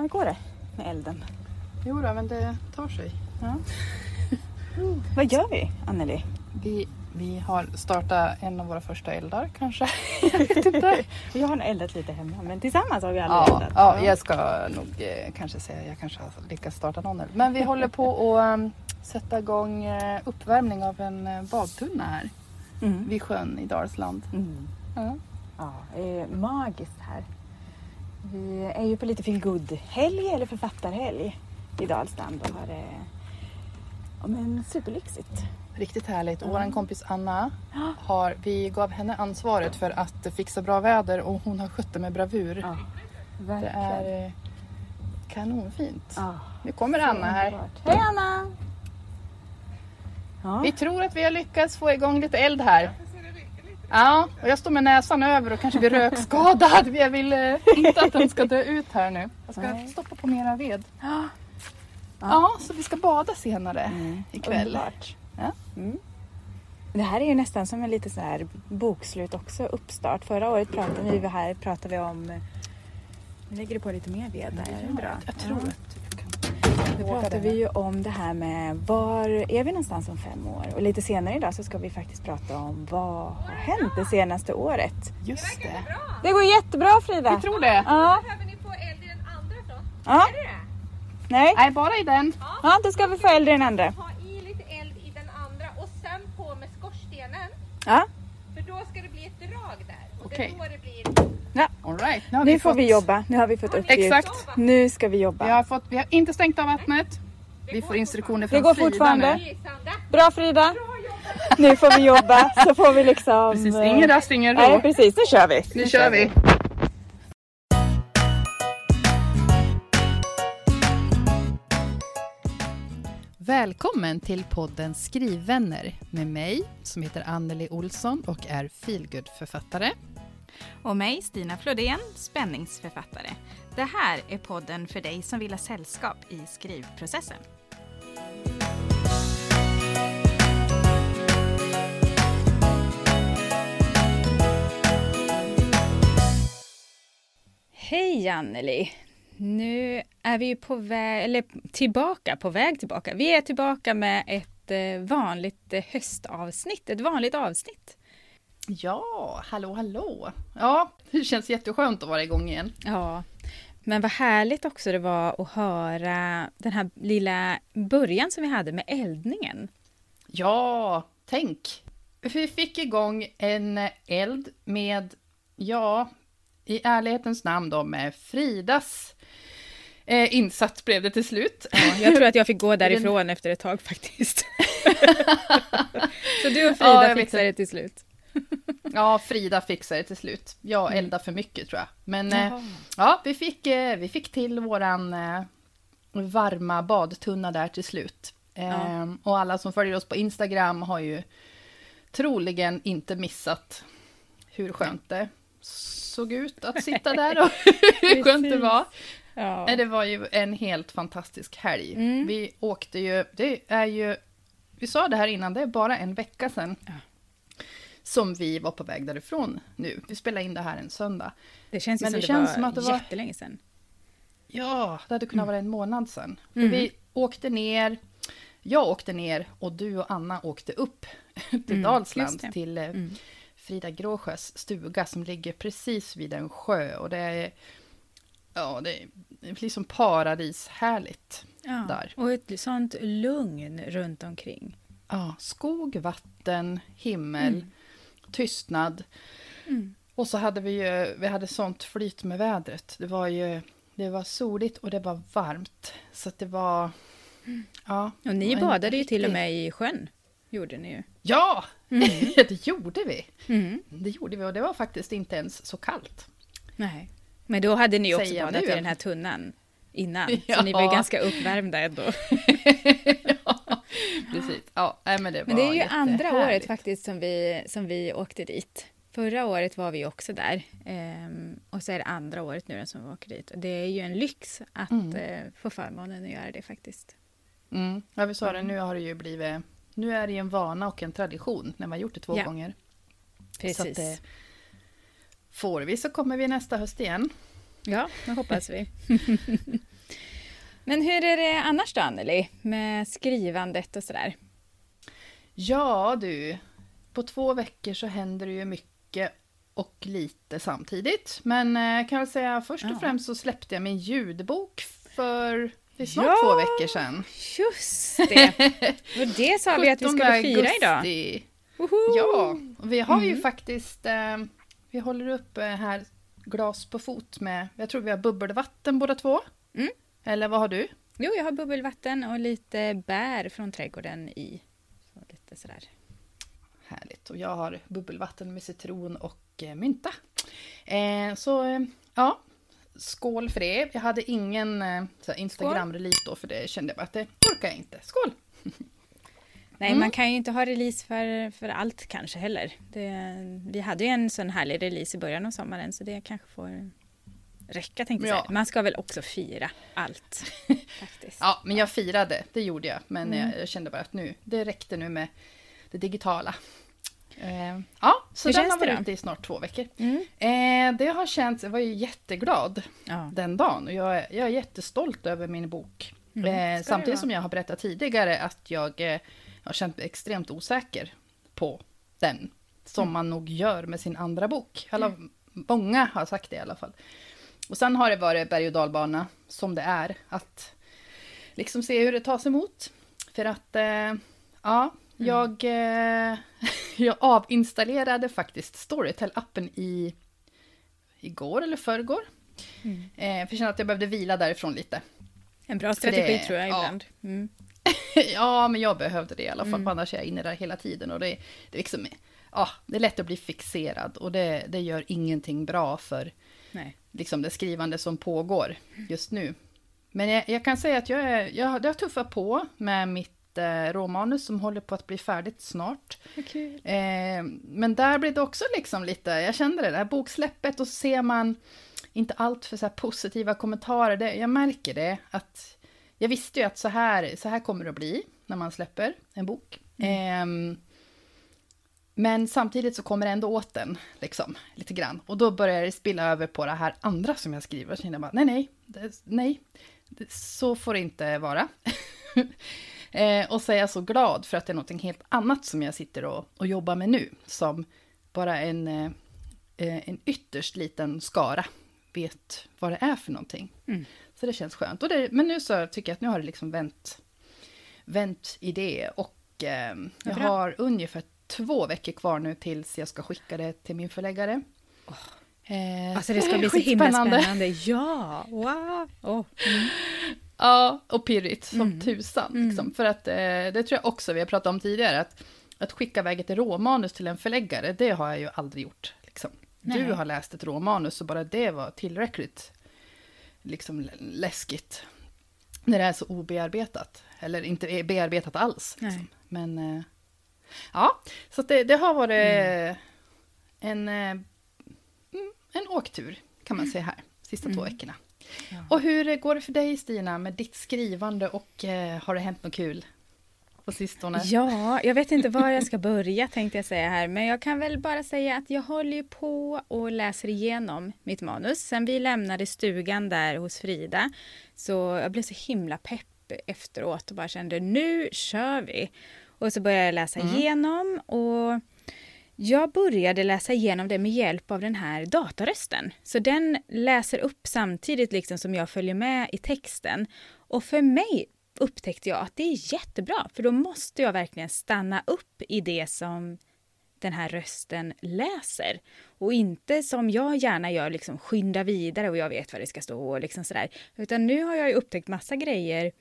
hur går det med elden? Jo då, men det tar sig. Ja. Vad gör vi, Anneli? Vi, vi har startat en av våra första eldar kanske. jag vet inte. Vi har eldat lite hemma, men tillsammans har vi aldrig Ja, eldat. ja, jag ska nog eh, kanske säga jag kanske har lyckats starta någon eld. Men vi håller på att um, sätta igång eh, uppvärmning av en eh, badtunna här Mm. vid sjön i Dalsland. Mm. Ja. Ja, det är magiskt här. Vi är ju på lite feel helg eller författarhelg i Dalsland och har det ja, men superlyxigt. Riktigt härligt. Och vår kompis Anna, har, vi gav henne ansvaret för att fixa bra väder och hon har skött det med bravur. Ja, Det är eh, kanonfint. Ja, Nu kommer Anna här. Hej Anna! Vi tror att vi har lyckats få igång lite eld här. Ja, och jag står med näsan över och kanske blir rökskadad. Jag vill eh, inte att den ska dö ut här nu. Jag ska Nej. stoppa på mera ved. Ja. Ja, så vi ska bada senare Mm, ikväll. underbart. Ja. Mm. Det här är ju nästan som en lite så här bokslut också, uppstart. Förra året pratade vi här pratade vi om... Nu lägger du på lite mer ved där, är det bra? Jag tror Ja. att våga pratar vi ju om det här med var är vi någonstans om fem år? Och lite senare idag så ska vi faktiskt prata om vad har hänt det senaste året? Just det. Det går jättebra Frida! Vi tror det. Ja, Behöver ni få eld i den andra då? ja, Är det det? nej, Nej, bara i den. ja, då ska vi få eld i den andra. Ha i lite eld i den andra och sen på med skorstenen. Ja, För då ska det bli ett drag där. Och Okej. det är då det blir... All right. Nu, nu vi får fått, vi jobba. Nu har vi fått uppgift. Exakt. Nu ska vi Vi jobba. har, fått, vi har inte stängt av vattnet. Vi får instruktioner från Det går Frida fortfarande. nu. Bra Frida! Nu får vi jobba så får vi liksom... Precis, ingen rast, ingen Nej ro. precis, nu kör vi. Nu kör vi. Välkommen till podden Skrivvänner med mig som heter Anneli Olsson och är feelgood-författare. Och mig, Stina Flodén, spänningsförfattare. Det här är podden för dig som vill ha sällskap i skrivprocessen. Hej Anneli! Nu är vi ju på väg, eller tillbaka, på väg tillbaka. Vi är tillbaka med ett eh, vanligt eh, höstavsnitt, ett vanligt avsnitt. Ja, hallå hallå. Ja, det känns jätteskönt att vara igång igen. Ja, men vad härligt också det var att höra den här lilla början som vi hade med eldningen. Ja, tänk. Vi fick igång en eld med, ja, i ärlighetens namn då med Fridas eh, insats blev det till slut. Ja, jag tror att jag fick gå därifrån efter ett tag faktiskt. Så du och Ja, Frida vet fixade det till slut. Ja, Frida fixade det till slut. Jag eldade för mycket tror jag. Men eh, ja, vi fick, eh, vi fick till våran eh, varma badtunna där till slut. Eh, Och alla som följer oss på Instagram har ju troligen inte missat hur skönt det såg ut att sitta där och hur skönt det var. Ja. Det var ju en helt fantastisk helg. Mm. Vi åkte ju, det är ju, vi sa det här innan, det är bara en vecka sedan. Ja. Som vi var på väg därifrån nu. Vi spelade in det här en söndag. Det känns ju Men som det det, känns var som att det var- jättelänge sedan. Ja, det hade kunnat vara en månad sedan. Mm. Vi åkte ner, jag åkte ner och du och Anna åkte upp till Mm, Dalsland, till eh, Mm. Frida Gråsjös stuga som ligger precis vid en sjö. Och det är, ja, det är liksom paradishärligt. Ja. Där. Och ett sånt lugn runt omkring. Ja, skog, vatten, himmel, Mm. Tystnad. Mm. Och så hade vi ju, vi hade sånt flyt med vädret. Det var ju, det var soligt och det var varmt. Så att det var, ja. Och ni badade ju till och riktig- med i sjön. Gjorde ni ju. Ja, Mm. det gjorde vi. Mm. Det gjorde vi och det var faktiskt inte ens så kallt. Nej. Men då hade ni också Säger badat nu. i den här tunnan innan. Ja. Så ni var ganska uppvärmda ändå. precis. Ja, nej, men det Men det är ju andra året faktiskt som vi, som vi åkte dit. Förra året var vi också där. Ehm, och så är det andra året nu som vi åker dit. Och det är ju en lyx att Mm. eh, få förmånen att göra det faktiskt. Mm. Ja, vi sa det, nu har det ju blivit, nu är det ju en vana och en tradition när man gjort det två Ja. gånger. Precis. Så att, eh, får vi så kommer vi nästa höst igen. Ja, det hoppas vi. Men hur är det annars då, Anneli, med skrivandet och sådär? Ja du, på två veckor så händer det ju mycket och lite samtidigt. Men eh, kan jag säga först och Ja. främst så släppte jag min ljudbok för det är snart Ja. två veckor sedan. Just det! Och det sa vi att vi 17 skulle fira idag. augusti. Woho! Ja, vi har ju Mm. faktiskt, eh, vi håller upp eh, här glas på fot med, jag tror vi har bubbelvatten båda två. Mm. Eller vad har du? Jo, jag har bubbelvatten och lite bär från trädgården i. Så lite sådär. Härligt. Och jag har bubbelvatten med citron och eh, mynta. Eh, så eh, ja, skål för det. Jag hade ingen eh, Instagram-release då för det kände jag bara att det orkar jag inte. Skål! Nej, Mm. man kan ju inte ha release för, för allt kanske heller. Det, vi hade ju en sån härlig release i början av sommaren så det kanske får räcka tänkte jag Ja. säga. Man ska väl också fira allt faktiskt. Ja, men jag firade, det gjorde jag. Men Mm. jag, kände bara att nu, det räckte nu med det digitala. Eh, ja, så Hur den har varit ute i snart två veckor. Mm. Eh, det har känts, jag var ju jätteglad Ja. den dagen och jag, är- jag är jättestolt över min bok. Mm, eh, samtidigt som jag har berättat tidigare att jag eh, har känt mig extremt osäker på den. Som Mm. man nog gör med sin andra bok. Alla, Många har sagt det i alla fall. Och sen har det varit berg och dalbana som det är. Att liksom se hur det tas emot. För att, eh, ja, jag, eh, jag avinstallerade faktiskt Storytel-appen i igår eller förrgår. Mm. Eh, för jag kände att jag behövde vila därifrån lite. En bra det- strategi tror jag ja. ibland. Mm. ja, men jag behövde det i alla fall, Mm. annars är jag inne där hela tiden. Och det, det, är liksom, ja, det är lätt att bli fixerad och det, det gör ingenting bra för Nej. liksom, det skrivande som pågår just nu. Men jag, jag kan säga att jag, är, jag, det har tuffat på med mitt eh, råmanus som håller på att bli färdigt snart. Kul. Eh, men där blir det också liksom lite, jag kände det där boksläppet och så ser man inte allt för så här positiva kommentarer. Det, jag märker det att jag visste ju att så här, så här kommer det att bli när man släpper en bok. Ehm, men samtidigt så kommer det ändå åt den, liksom, lite grann. Och då börjar det spilla över på det här andra som jag skriver. Känner jag bara, nej, nej, det, nej, det, så får det inte vara. eh, och så är jag så glad för att det är något helt annat som jag sitter och, och jobbar med nu. Som bara en, eh, eh, en ytterst liten skara vet vad det är för någonting. Mm. Så det känns skönt. Och det, men nu så tycker jag att nu har det liksom vänt, vänt i det. Och eh, jag har ungefär två veckor kvar nu tills jag ska skicka det till min förläggare. Eh, Alltså det ska bli så himla spännande. Ja, wow. Oh. Mm. Ja, och pirrigt som Mm. tusan. Mm. Liksom. För att eh, det tror jag också vi har pratat om tidigare. Att, att skicka iväg ett råmanus till en förläggare, det har jag ju aldrig gjort. Liksom. Du har läst ett råmanus och bara det var tillräckligt liksom, lä- läskigt. När det är så obearbetat. Eller inte är bearbetat alls. Liksom. Men eh, ja, så det, det har varit Mm. en, eh, mm, en åktur kan man säga här. Sista två Mm. veckorna. Ja. Och hur går det för dig Stina med ditt skrivande och eh, har det hänt något kul på sistone? Ja, jag vet inte var jag ska börja tänkte jag säga här, men jag kan väl bara säga att jag håller ju på och läser igenom mitt manus. Sen vi lämnade stugan där hos Frida, så jag blev så himla pepp efteråt och bara kände nu kör vi. Och så började jag läsa Mm. igenom och jag började läsa igenom det med hjälp av den här datarösten. Så den läser upp samtidigt liksom som jag följer med i texten. Och för mig upptäckte jag att det är jättebra, för då måste jag verkligen stanna upp i det som den här rösten läser. Och inte som jag gärna gör, liksom skynda vidare och jag vet vad det ska stå och liksom sådär. Utan nu har jag ju upptäckt massa grejer.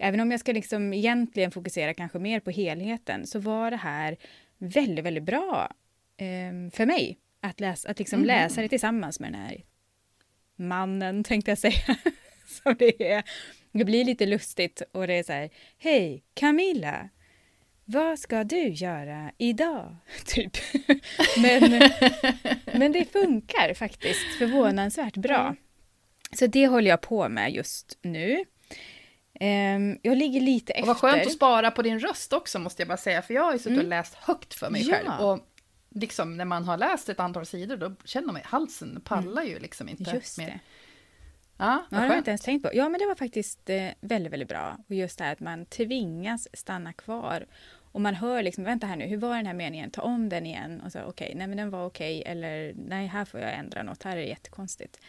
Även om jag ska liksom egentligen fokusera kanske mer på helheten så var det här väldigt, väldigt bra eh, för mig. Att, läsa, att liksom Mhm. läsa det tillsammans med den här mannen, tänkte jag säga. Så det, är, det blir lite lustigt och det är så här, hej Camilla, vad ska du göra idag? Typ. Men, men det funkar faktiskt förvånansvärt bra. Så det håller jag på med just nu. Ehm, jag ligger lite efter. Och vad skönt att spara på din röst också måste jag bara säga, för jag har ju suttit och Mm. läst högt för mig Ja. själv. Och liksom när man har läst ett antal sidor, då känner man halsen pallar ju liksom inte Just mer. det. Ja, Ja, det har jag inte ens tänkt på. Ja, men det var faktiskt eh, väldigt, väldigt bra. Och just det här att man tvingas stanna kvar. Och man hör liksom, vänta här nu, hur var den här meningen? Ta om den igen. Och så, okej, nej men den var okej. Eller, nej, här får jag ändra något. Här är det jättekonstigt.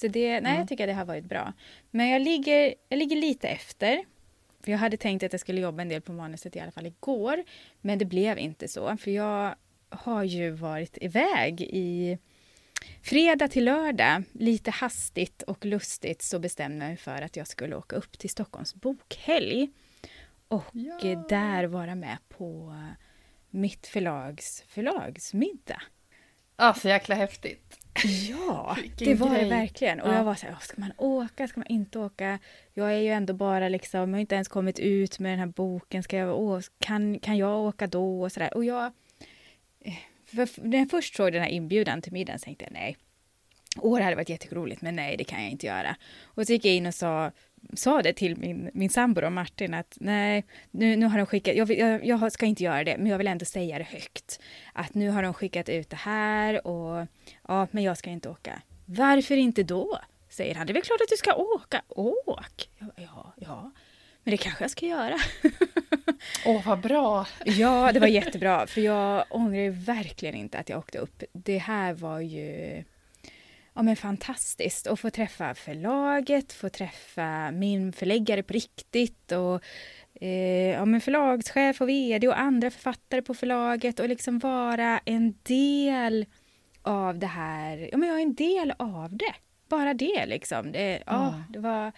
Så det, nej, jag tycker att det har varit bra. Men jag ligger, jag ligger lite efter. För jag hade tänkt att jag skulle jobba en del på manuset i alla fall igår. Men det blev inte så. För jag har ju varit iväg i fredag till lördag. Lite hastigt och lustigt så bestämde jag mig för att jag skulle åka upp till Stockholms bokhelg. Och Ja. där vara med på mitt förlags förlagsmiddag. Ja, så jäkla häftigt. Ja, Vilken det var det grej. verkligen. Och Ja. jag var så här, "Åh, ska man åka, ska man inte åka? Jag är ju ändå bara liksom, jag har inte ens kommit ut med den här boken. Ska jag, åh, kan, kan jag åka då? Och så där. Och jag, eh, för, när jag först såg den här inbjudan till middagen så tänkte jag nej. Åh, det hade varit jätteroligt, men nej, det kan jag inte göra. Och så gick jag in och sa, sa det till min, min sambo då, Martin att nej, nu, nu har de skickat, jag, vill- jag, jag ska inte göra det, men jag vill ändå säga det högt. Att nu har de skickat ut det här och ja, men jag ska inte åka. Varför inte då? Säger han. Det är väl klart att du ska åka. Åk! Ja, ja, men det kanske jag ska göra. Åh, vad bra. Ja, det var jättebra. För jag ångrar verkligen inte att jag åkte upp. Det här var ju ja, men fantastiskt. Att få träffa förlaget, få träffa min förläggare på riktigt och eh, ja, men förlagschef och vd och andra författare på förlaget och liksom vara en del av det här. Ja, men jag är en del av det. Bara det liksom. Det, ja, Ja. det var...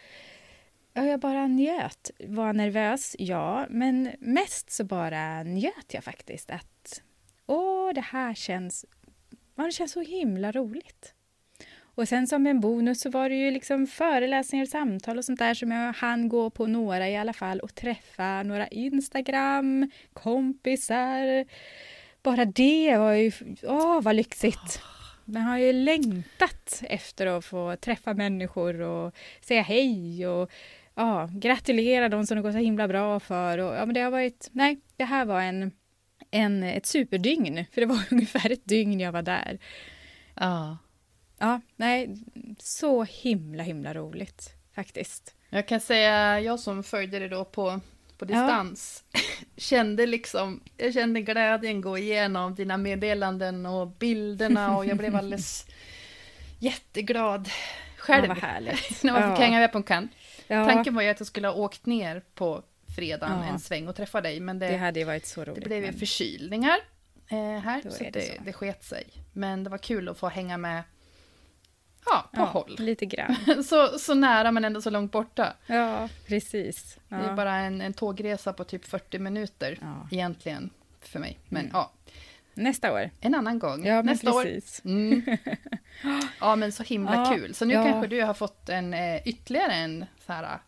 Ja, jag bara njöt. Var nervös, ja. Men mest så bara njöt jag faktiskt att åh, det här känns, ja, det känns så himla roligt. Och sen som en bonus så var det ju liksom föreläsningar och samtal och sånt där som jag hann gå på några i alla fall och träffa några Instagram, kompisar. Bara det var ju, åh vad lyxigt. Man har ju längtat efter att få träffa människor och säga hej och ja, gratulera dem som det går så himla bra för. Och, ja, men det har varit, nej, det här var en, en, ett superdygn, för det var ungefär ett dygn jag var där. Ja. Ja, nej, så himla, himla roligt faktiskt. Jag kan säga, jag som följde det då på, på distans, kände liksom, jag kände glädjen gå igenom dina meddelanden och bilderna och jag blev alldeles jätteglad själv. Ja, vad härligt. När man fick Ja. hänga med på en kant. Ja, Tanken var ju att jag skulle ha åkt ner på fredagen Ja. en sväng och träffa dig, men det det, hade varit så det roligt. blev ju men- förkylningar eh, här, så, det det, så. det sket sig. Men det var kul att få hänga med, ja, på ja, håll. Lite grann. Så, så nära men ändå så långt borta. Ja, precis. Ja. Det är bara en, en tågresa på typ 40 minuter Ja. egentligen för mig. Men Mm. ja, Nästa år. en annan gång. Ja, Nästa år. precis. Mm. Ja, men så himla kul. Så nu kanske du har fått en eh, ytterligare en så här,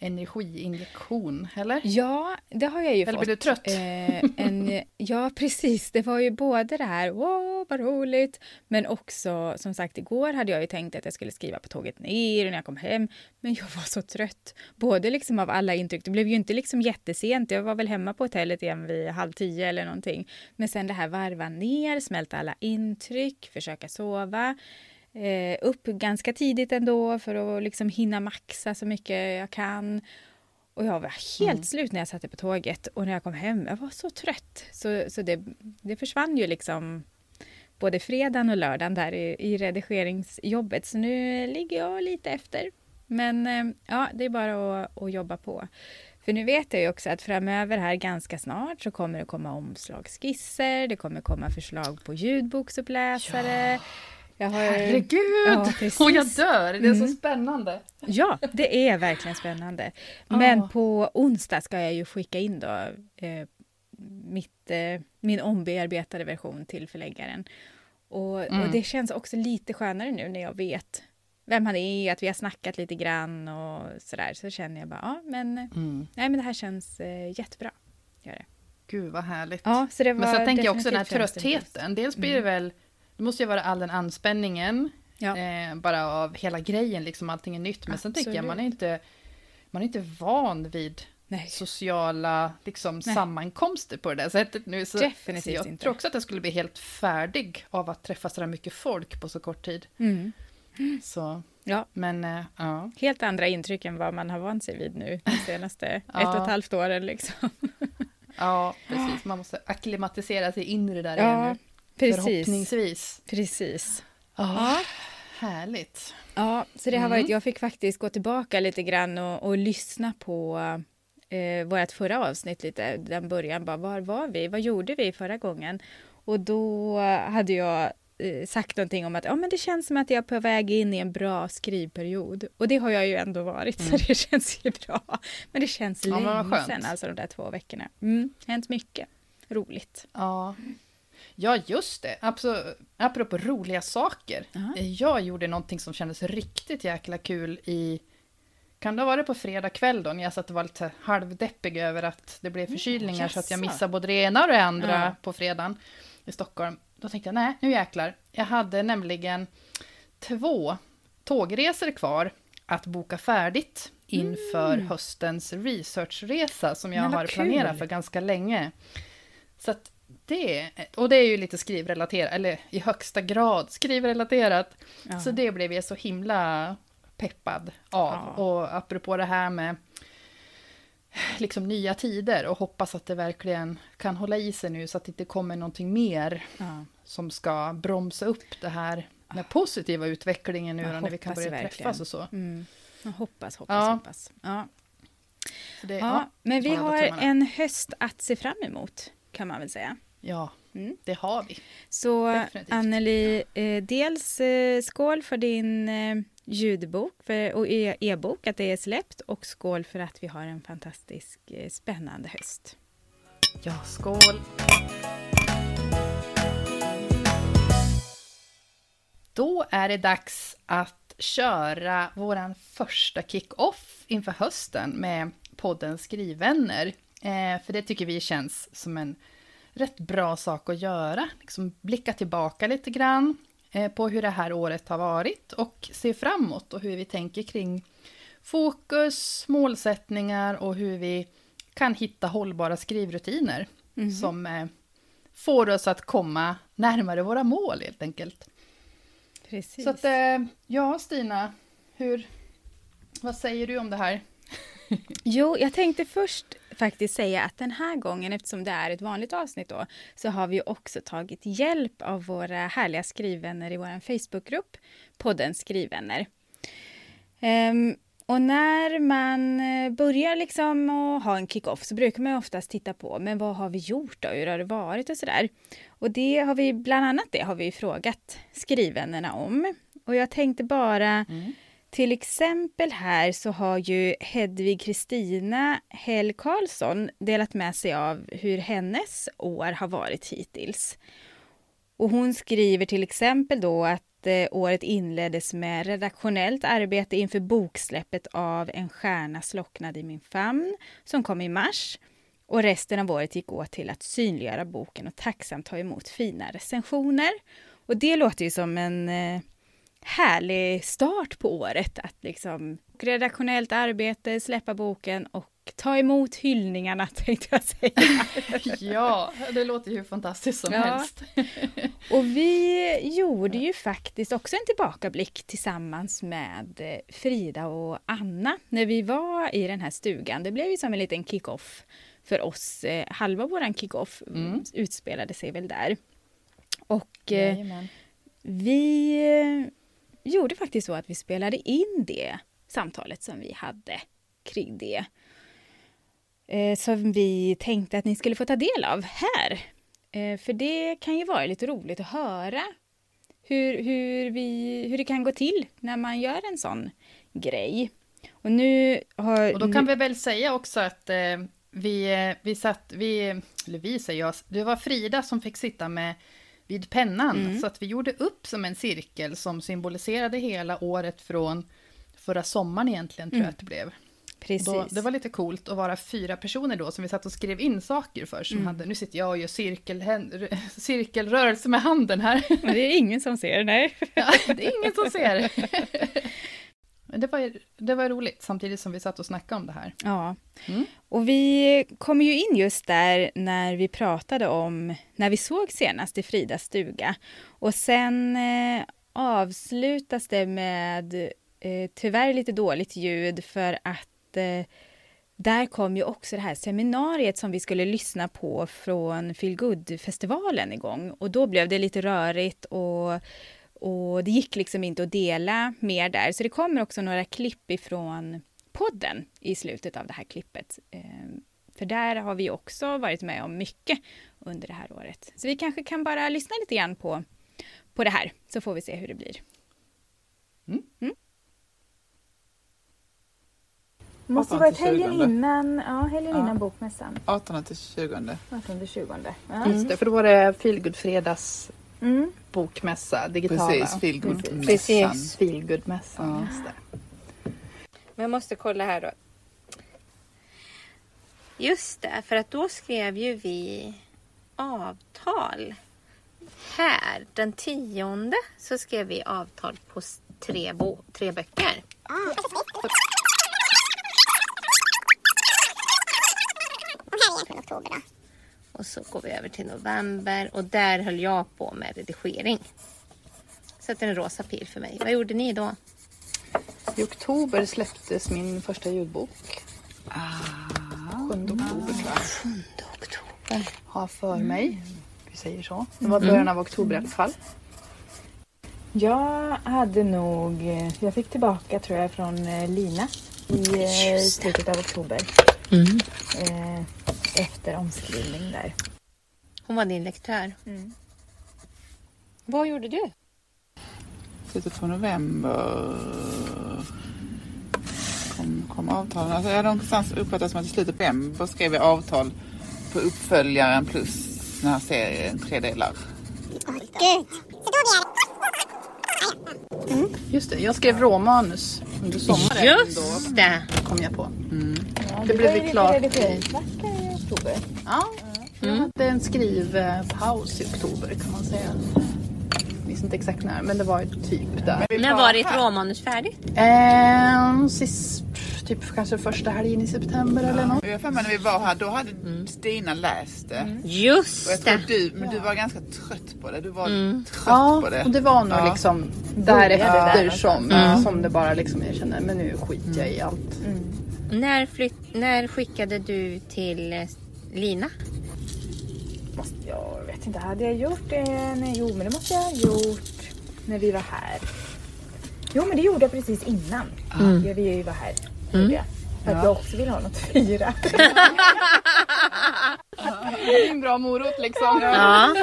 energiinjektion, eller? Ja, det har jag ju Eller fått. blir du trött? Eh, en, ja, precis. Det var ju både det här, wow, vad roligt, men också, som sagt, igår hade jag ju tänkt att jag skulle skriva på tåget ner och när jag kom hem, men jag var så trött. Både liksom av alla intryck, det blev ju inte liksom jättesent, jag var väl hemma på hotellet igen vid halv tio eller någonting. Men sen det här varva ner, smälta alla intryck, försöka sova. Eh, upp ganska tidigt ändå för att liksom hinna maxa så mycket jag kan. Och jag var helt Mm. slut när jag satte på tåget och när jag kom hem, jag var så trött. Så, så det, det försvann ju liksom både fredagen och lördagen där i, i redigeringsjobbet. Så nu ligger jag lite efter. Men eh, ja, det är bara att, att jobba på. För nu vet jag ju också att framöver här ganska snart så kommer det komma omslagsskisser, det kommer komma förslag på ljudboksuppläsare. Jag har, Herregud! Ja, precis. och jag dör! Det är så Mm. spännande. Ja, det är verkligen spännande. Men Ja. på onsdag ska jag ju skicka in då eh, mitt, eh, min ombearbetade version till förläggaren. Och, Mm. och det känns också lite skönare nu när jag vet vem han är, att vi har snackat lite grann och sådär. Så känner jag bara, ja men, Mm. nej, men det här känns eh, jättebra. Gör det. Gud vad härligt. Ja, så det var Men sen tänker jag också den här tröttheten. Dels blir det väl, det måste ju vara all den anspänningen, Ja. eh, bara av hela grejen, liksom allting är nytt. Men sen tänker jag, man är inte, man är inte van vid Nej. sociala liksom, Nej. sammankomster på det där sättet nu. Så, Definitivt så jag inte. tror också att jag skulle bli helt färdig av att träffa så där mycket folk på så kort tid. Mm. Så Ja. Men eh, ja. Helt andra intryck än vad man har vant sig vid nu de senaste Ja. ett och ett halvt åren. Liksom. ja, precis. Man måste acklimatisera sig in i det där Ja, igen nu. Precis. Förhoppningsvis. Precis. Ja. Härligt. Ja, så det har Mm. varit, jag fick faktiskt gå tillbaka lite grann och, och lyssna på eh, vårt förra avsnitt lite, den början, bara var var vi, vad gjorde vi förra gången? Och då hade jag eh, sagt någonting om att ja, men det känns som att jag är på väg in i en bra skrivperiod. Och det har jag ju ändå varit, så det känns ju bra. Men det känns Mm. Ja, länge sedan, alltså de där två veckorna. Mm, hänt mycket roligt. Ja. Ja, just det. Apropå, apropå roliga saker. Ja. Jag gjorde någonting som kändes riktigt jäkla kul i... Kan det ha varit på fredag kväll då, när jag satt och var lite halvdeppig över att det blev förkylningar så att jag missade både det ena och det andra Ja. på fredagen i Stockholm. Då tänkte jag, nej, nu jäklar. Jag hade nämligen två tågresor kvar att boka färdigt inför höstens researchresa som jag har planerat för ganska länge. Så att det, och det är ju lite skrivrelaterat, eller i högsta grad skrivrelaterat. Ja. Så det blev jag så himla peppad av. Ja. Och apropå det här med liksom nya tider och hoppas att det verkligen kan hålla i sig nu så att det inte kommer någonting mer Ja. som ska bromsa upp det här den positiva utvecklingen nu då, när vi kan börja verkligen. träffas och så. Mm. Jag hoppas, hoppas, Ja. hoppas. Ja. det, men vi har en höst att se fram emot, kan man väl säga. Ja, Mm. det har vi. Så Definitivt. Anneli, eh, dels eh, skål för din eh, ljudbok för, och e- e-bok, att det är släppt, och skål för att vi har en fantastisk eh, spännande höst. Ja, skål! Då är det dags att köra våran första kick-off inför hösten med podden Skrivvänner. Eh, för det tycker vi känns som en rätt bra sak att göra. Liksom blicka tillbaka lite grann eh, på hur det här året har varit och se framåt och hur vi tänker kring fokus, målsättningar och hur vi kan hitta hållbara skrivrutiner som eh, får oss att komma närmare våra mål helt enkelt. Precis. Så att, eh, ja Stina, hur, vad säger du om det här? Jo, jag tänkte först faktiskt säga att den här gången, eftersom det är ett vanligt avsnitt då, så har vi också tagit hjälp av våra härliga skrivvänner i vår Facebookgrupp, podden Skrivvänner. Um, och när man eh, börjar liksom att ha en kick-off så brukar man oftast titta på, men vad har vi gjort då? Hur har det varit och sådär? Och det har vi, bland annat det har vi frågat skrivvännerna om. Och jag tänkte bara mm till exempel här så har ju Hedvig Kristina Hell Karlsson delat med sig av hur hennes år har varit hittills. Och hon skriver till exempel då att eh, året inleddes med redaktionellt arbete inför boksläppet av En stjärna slocknade i min famn som kom i mars. Och resten av året gick åt till att synliggöra boken och tacksamt ta emot fina recensioner. Och det låter ju som en eh, härlig start på året att liksom redaktionellt arbete, släppa boken och ta emot hyllningarna tänkte jag säga. Ja, det låter ju fantastiskt som Ja. helst. Och vi gjorde ju faktiskt också en tillbakablick tillsammans med eh, Frida och Anna när vi var i den här stugan. Det blev ju som en liten kick-off för oss. Eh, Halva våran kick-off Mm. utspelade sig väl där. Och eh, Jajamän. vi gjorde faktiskt så att vi spelade in det samtalet som vi hade kring det. Eh, som vi tänkte att ni skulle få ta del av här. Eh, för det kan ju vara lite roligt att höra hur, hur, vi, hur det kan gå till när man gör en sån grej. Och nu har... Och då kan nu, vi väl säga också att eh, vi, eh, vi satt, vi, eller vi säger jag, det var Frida som fick sitta med vid pennan. Mm. Så att vi gjorde upp som en cirkel som symboliserade hela året från förra sommaren egentligen, tror jag Mm. att det blev. precis. Då, det var lite coolt att vara fyra personer då som vi satt och skrev in saker för. Som Mm. hade, nu sitter jag och gör cirkel, cirkelrörelse med handen här. Men det är ingen som ser, nej. Ja, det är ingen som ser. Det var, det var roligt samtidigt som vi satt och snackade om det här. Ja. Mm. Och vi kom ju in just där när vi pratade om när vi såg senast i Fridas stuga. Och sen eh, avslutas det med eh, tyvärr lite dåligt ljud för att eh, där kom ju också det här seminariet som vi skulle lyssna på från Feelgood-festivalen igång. Och då blev det lite rörigt och, och det gick liksom inte att dela mer där. Så det kommer också några klipp ifrån podden i slutet av det här klippet. Eh, för där har vi också varit med om mycket under det här året. Så vi kanske kan bara lyssna lite grann på, på det här, så får vi se hur det blir. Mm. Måste varit helgen 20. innan, ja, helgen Ja. innan bokmässan. 18 till 20. 18-20. Ja. Just det, för då var det Feelgood Fredags Mm. bokmässa, digitala. Precis, feelgood-mässan. Precis, Feelgood-mässan. Ja. Men jag måste kolla här då. Just det, för att då skrev ju vi avtal. Här, den tionde, så skrev vi avtal på tre, bo- tre böcker. Och så går vi över till november och där höll jag på med redigering. Sätter en rosa pil för mig. Vad gjorde ni då? I oktober släpptes min första ljudbok. Ah. 7 oktober tror jag. 7 oktober. Har för mig. Vi säger så. Det var början av oktober i alla fall. Jag hade nog, jag fick tillbaka tror jag från eh, Lina i eh, slutet av oktober. Eh, efter omskrivning där. Hon var din lektör. Mm. Vad gjorde du? Slutet på november kom, kom avtalen. Alltså jag hade någonstans uppfattat som att i slutet på november skrev jag avtal på uppföljaren plus den här serien, tre delar. Just det, jag skrev råmanus under sommaren. Just det! Kom jag på. Ja, Det blev var ju oktober. Ja, jag hade en skrivpaus i oktober kan man säga. Jag minns inte exakt när, men det var ju typ där. När var ditt råmanus färdigt? Ehm, sist, typ kanske första helgen i september eller något. Jag för mig när vi var här, då hade Stina läst det. Och jag Just tror det! du, men du var ganska trött på det. Du var trött Ja, på det. och det var nog Ja. liksom därefter där som, som det bara liksom jag kände, men nu skiter jag i allt. När, flytt, när skickade du till eh, Lina? Måste, jag vet inte, hade jag gjort det? Nej, jo, men det måste jag ha gjort när vi var här. Jo, men det gjorde jag precis innan ja, vi var här. jag. För att jag också vill ha något att fira. Det är en bra morot liksom. Ja.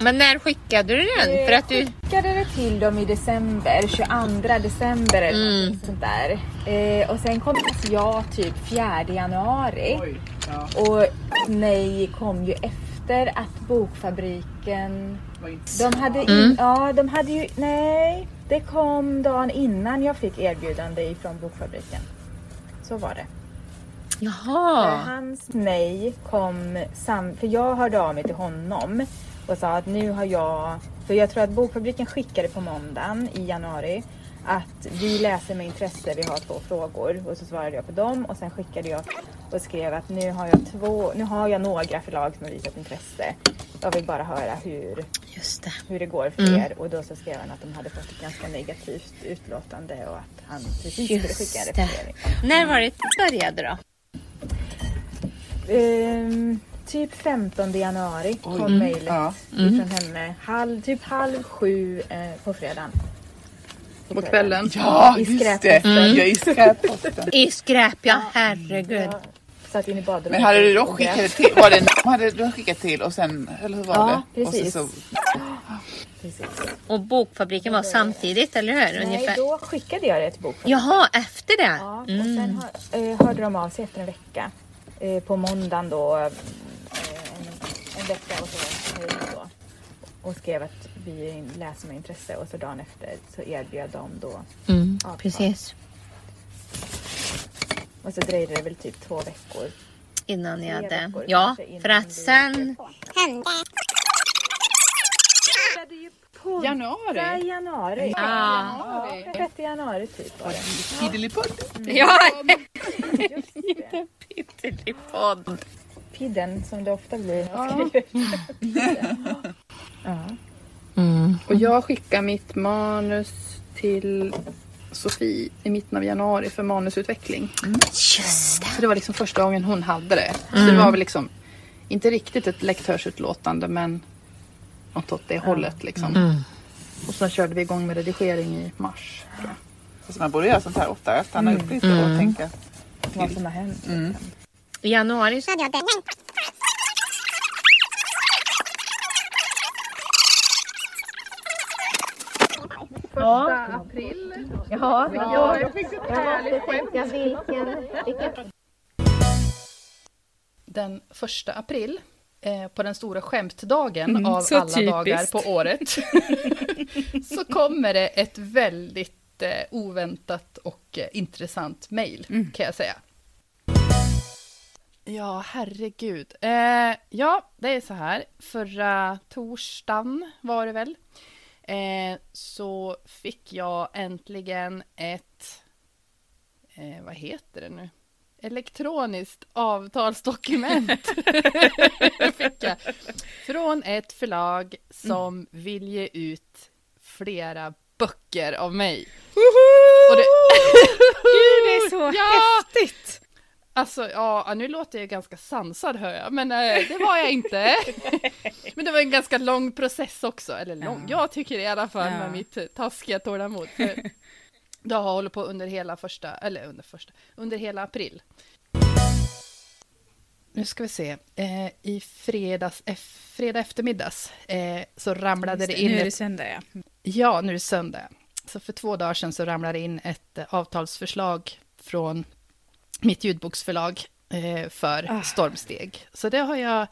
Men när skickade du den? För att du... skickade det till dem i december, 22 december eller något sånt där. Eh, och sen kom jag typ 4 januari. Oj, ja, Och nej kom ju efter att bokfabriken... De hade, in, ja, de hade ju... Nej, det kom dagen innan jag fick erbjudande ifrån bokfabriken. Så var det. För Jaha! Hans nej kom sam... För jag hörde av mig till honom och sa att nu har jag... För jag tror att bokfabriken skickade på måndagen i januari att vi läser med intresse, vi har två frågor. Och så svarade jag på dem och sen skickade jag och skrev att nu har jag två, nu har jag några förlag som har visat intresse. Jag vill bara höra hur, Just det. hur det går för er. Och då så skrev han att de hade fått ett ganska negativt utlåtande och att han precis skulle Just skicka en det. referering. När var det började då? Ehm, typ 15 januari kom mejlet Ja. ifrån henne. Halv, typ halv sju eh, på fredagen. På kvällen. Ja, I just det. Jag är i skräpposten. I skräp ja, herregud. Jag satt in i badrummet. Men hade du då skickat till, var det, hade du skickat till och sen, eller hur var Ja, det? precis. Och så, Precis. Och bokfabriken var samtidigt, eller hur? Nej, Ungefär. då skickade jag det till bokfabriken. Jaha, efter det? Ja, och sen hör, eh, hörde de av sig efter en vecka. Eh, på måndagen då. Vecka och så hej då. Och skrev att vi läser med intresse och så dagen efter så erbjöd de då. Mm, avtal. precis. Och så dröjde det väl typ två veckor. Innan jag hade... veckor Ja, för att sen... Januari. Ja, i januari. Ah. Ja, 6 januari typ var det. Fiddelipudd. Ja, Just det. pyttelipodd. Pidden som det ofta blir. Ja. ja. Mm. Och jag skickade mitt manus till Sofie i mitten av januari för manusutveckling. Just det. Så det var liksom första gången hon hade det. Så det var väl liksom inte riktigt ett lektörsutlåtande men något åt det hållet liksom. Och sen körde vi igång med redigering i mars. Tror jag. Så man borde göra sånt här oftare. Stanna upp lite och tänka. Vad som har hänt. I januari så Första april. Ja, Jag fick ett härligt skämt. vilken, vilken... Den första april. Eh, på den stora skämtdagen Mm, av alla typiskt. dagar på året. så kommer det ett väldigt eh, oväntat och eh, intressant mejl Mm. kan jag säga. Ja, herregud. Eh, ja, det är så här. Förra torsdagen var det väl. Eh, så fick jag äntligen ett... Eh, vad heter det nu? Elektroniskt avtalsdokument. fick jag. Från ett förlag som vill ge ut flera böcker av mig. Och det... Gud, det är så Ja! häftigt! Alltså, ja, nu låter jag ganska sansad hör jag, men eh, det var jag inte. men det var en ganska lång process också, eller lång, jag tycker det i alla fall Ja. med mitt eh, taskiga tålamod. För det har hållit på under hela första, eller under första, under hela april. Nu ska vi se, eh, i fredags, eff, fredag eftermiddags eh, så ramlade det in Nu är det söndag ja. Ja, nu är det söndag. Så för två dagar sedan så ramlade det in ett eh, avtalsförslag från mitt ljudboksförlag eh, för Ah. Stormsteg. Så det har jag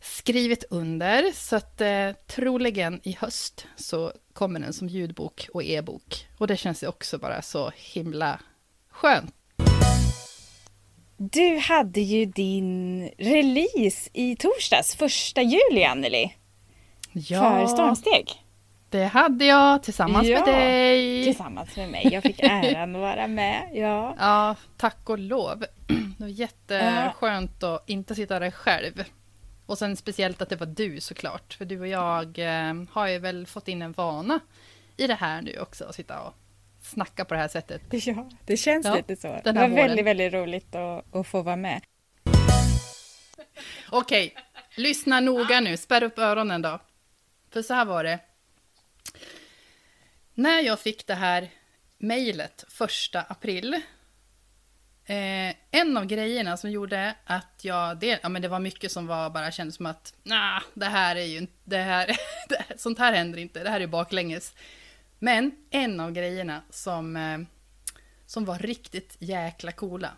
skrivit under. Så att eh, troligen i höst så kommer den som ljudbok och e-bok. Och det känns ju också bara så himla skönt. Du hade ju din release i torsdags, första juli Anneli, för Stormsteg. Det hade jag tillsammans Ja, med dig. Tillsammans med mig. Jag fick äran att vara med. Ja. Ja, tack och lov. Det var jätteskönt att inte sitta där själv. Och sen speciellt att det var du såklart. För du och jag eh, har ju väl fått in en vana i det här nu också. Att sitta och snacka på det här sättet. Ja, det känns Ja, lite så. Det var våren. väldigt, väldigt roligt att, att få vara med. Okej, lyssna noga nu. Spärr upp öronen då. För så här var det. När jag fick det här mejlet första april. Eh, en av grejerna som gjorde att jag... Det, ja, men det var mycket som var bara kändes som att nah, det här är ju inte... Det här, det sånt här händer inte. Det här är baklänges. Men en av grejerna som, eh, som var riktigt jäkla coola.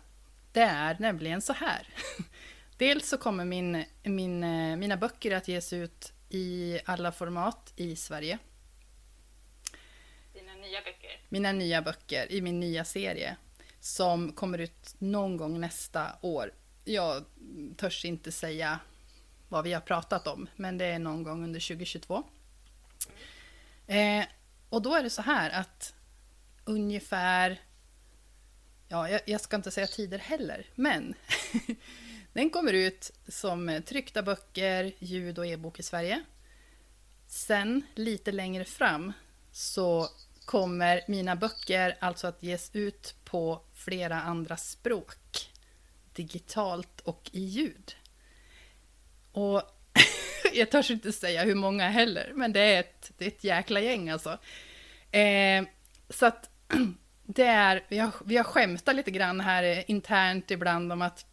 Det är nämligen så här. Dels så kommer min, min, eh, mina böcker att ges ut i alla format i Sverige. Nya böcker. Mina nya böcker i min nya serie som kommer ut någon gång nästa år. Jag törs inte säga vad vi har pratat om, men det är någon gång under 2022. Eh, och då är det så här att ungefär, ja, jag, jag ska inte säga tider heller, men den kommer ut som tryckta böcker, ljud och e-bok i Sverige. Sen lite längre fram så kommer mina böcker alltså att ges ut på flera andra språk. Digitalt och i ljud. Och jag törs inte säga hur många heller, men det är ett, det är ett jäkla gäng alltså. Eh, så att det är, vi har, vi har skämtat lite grann här internt ibland om att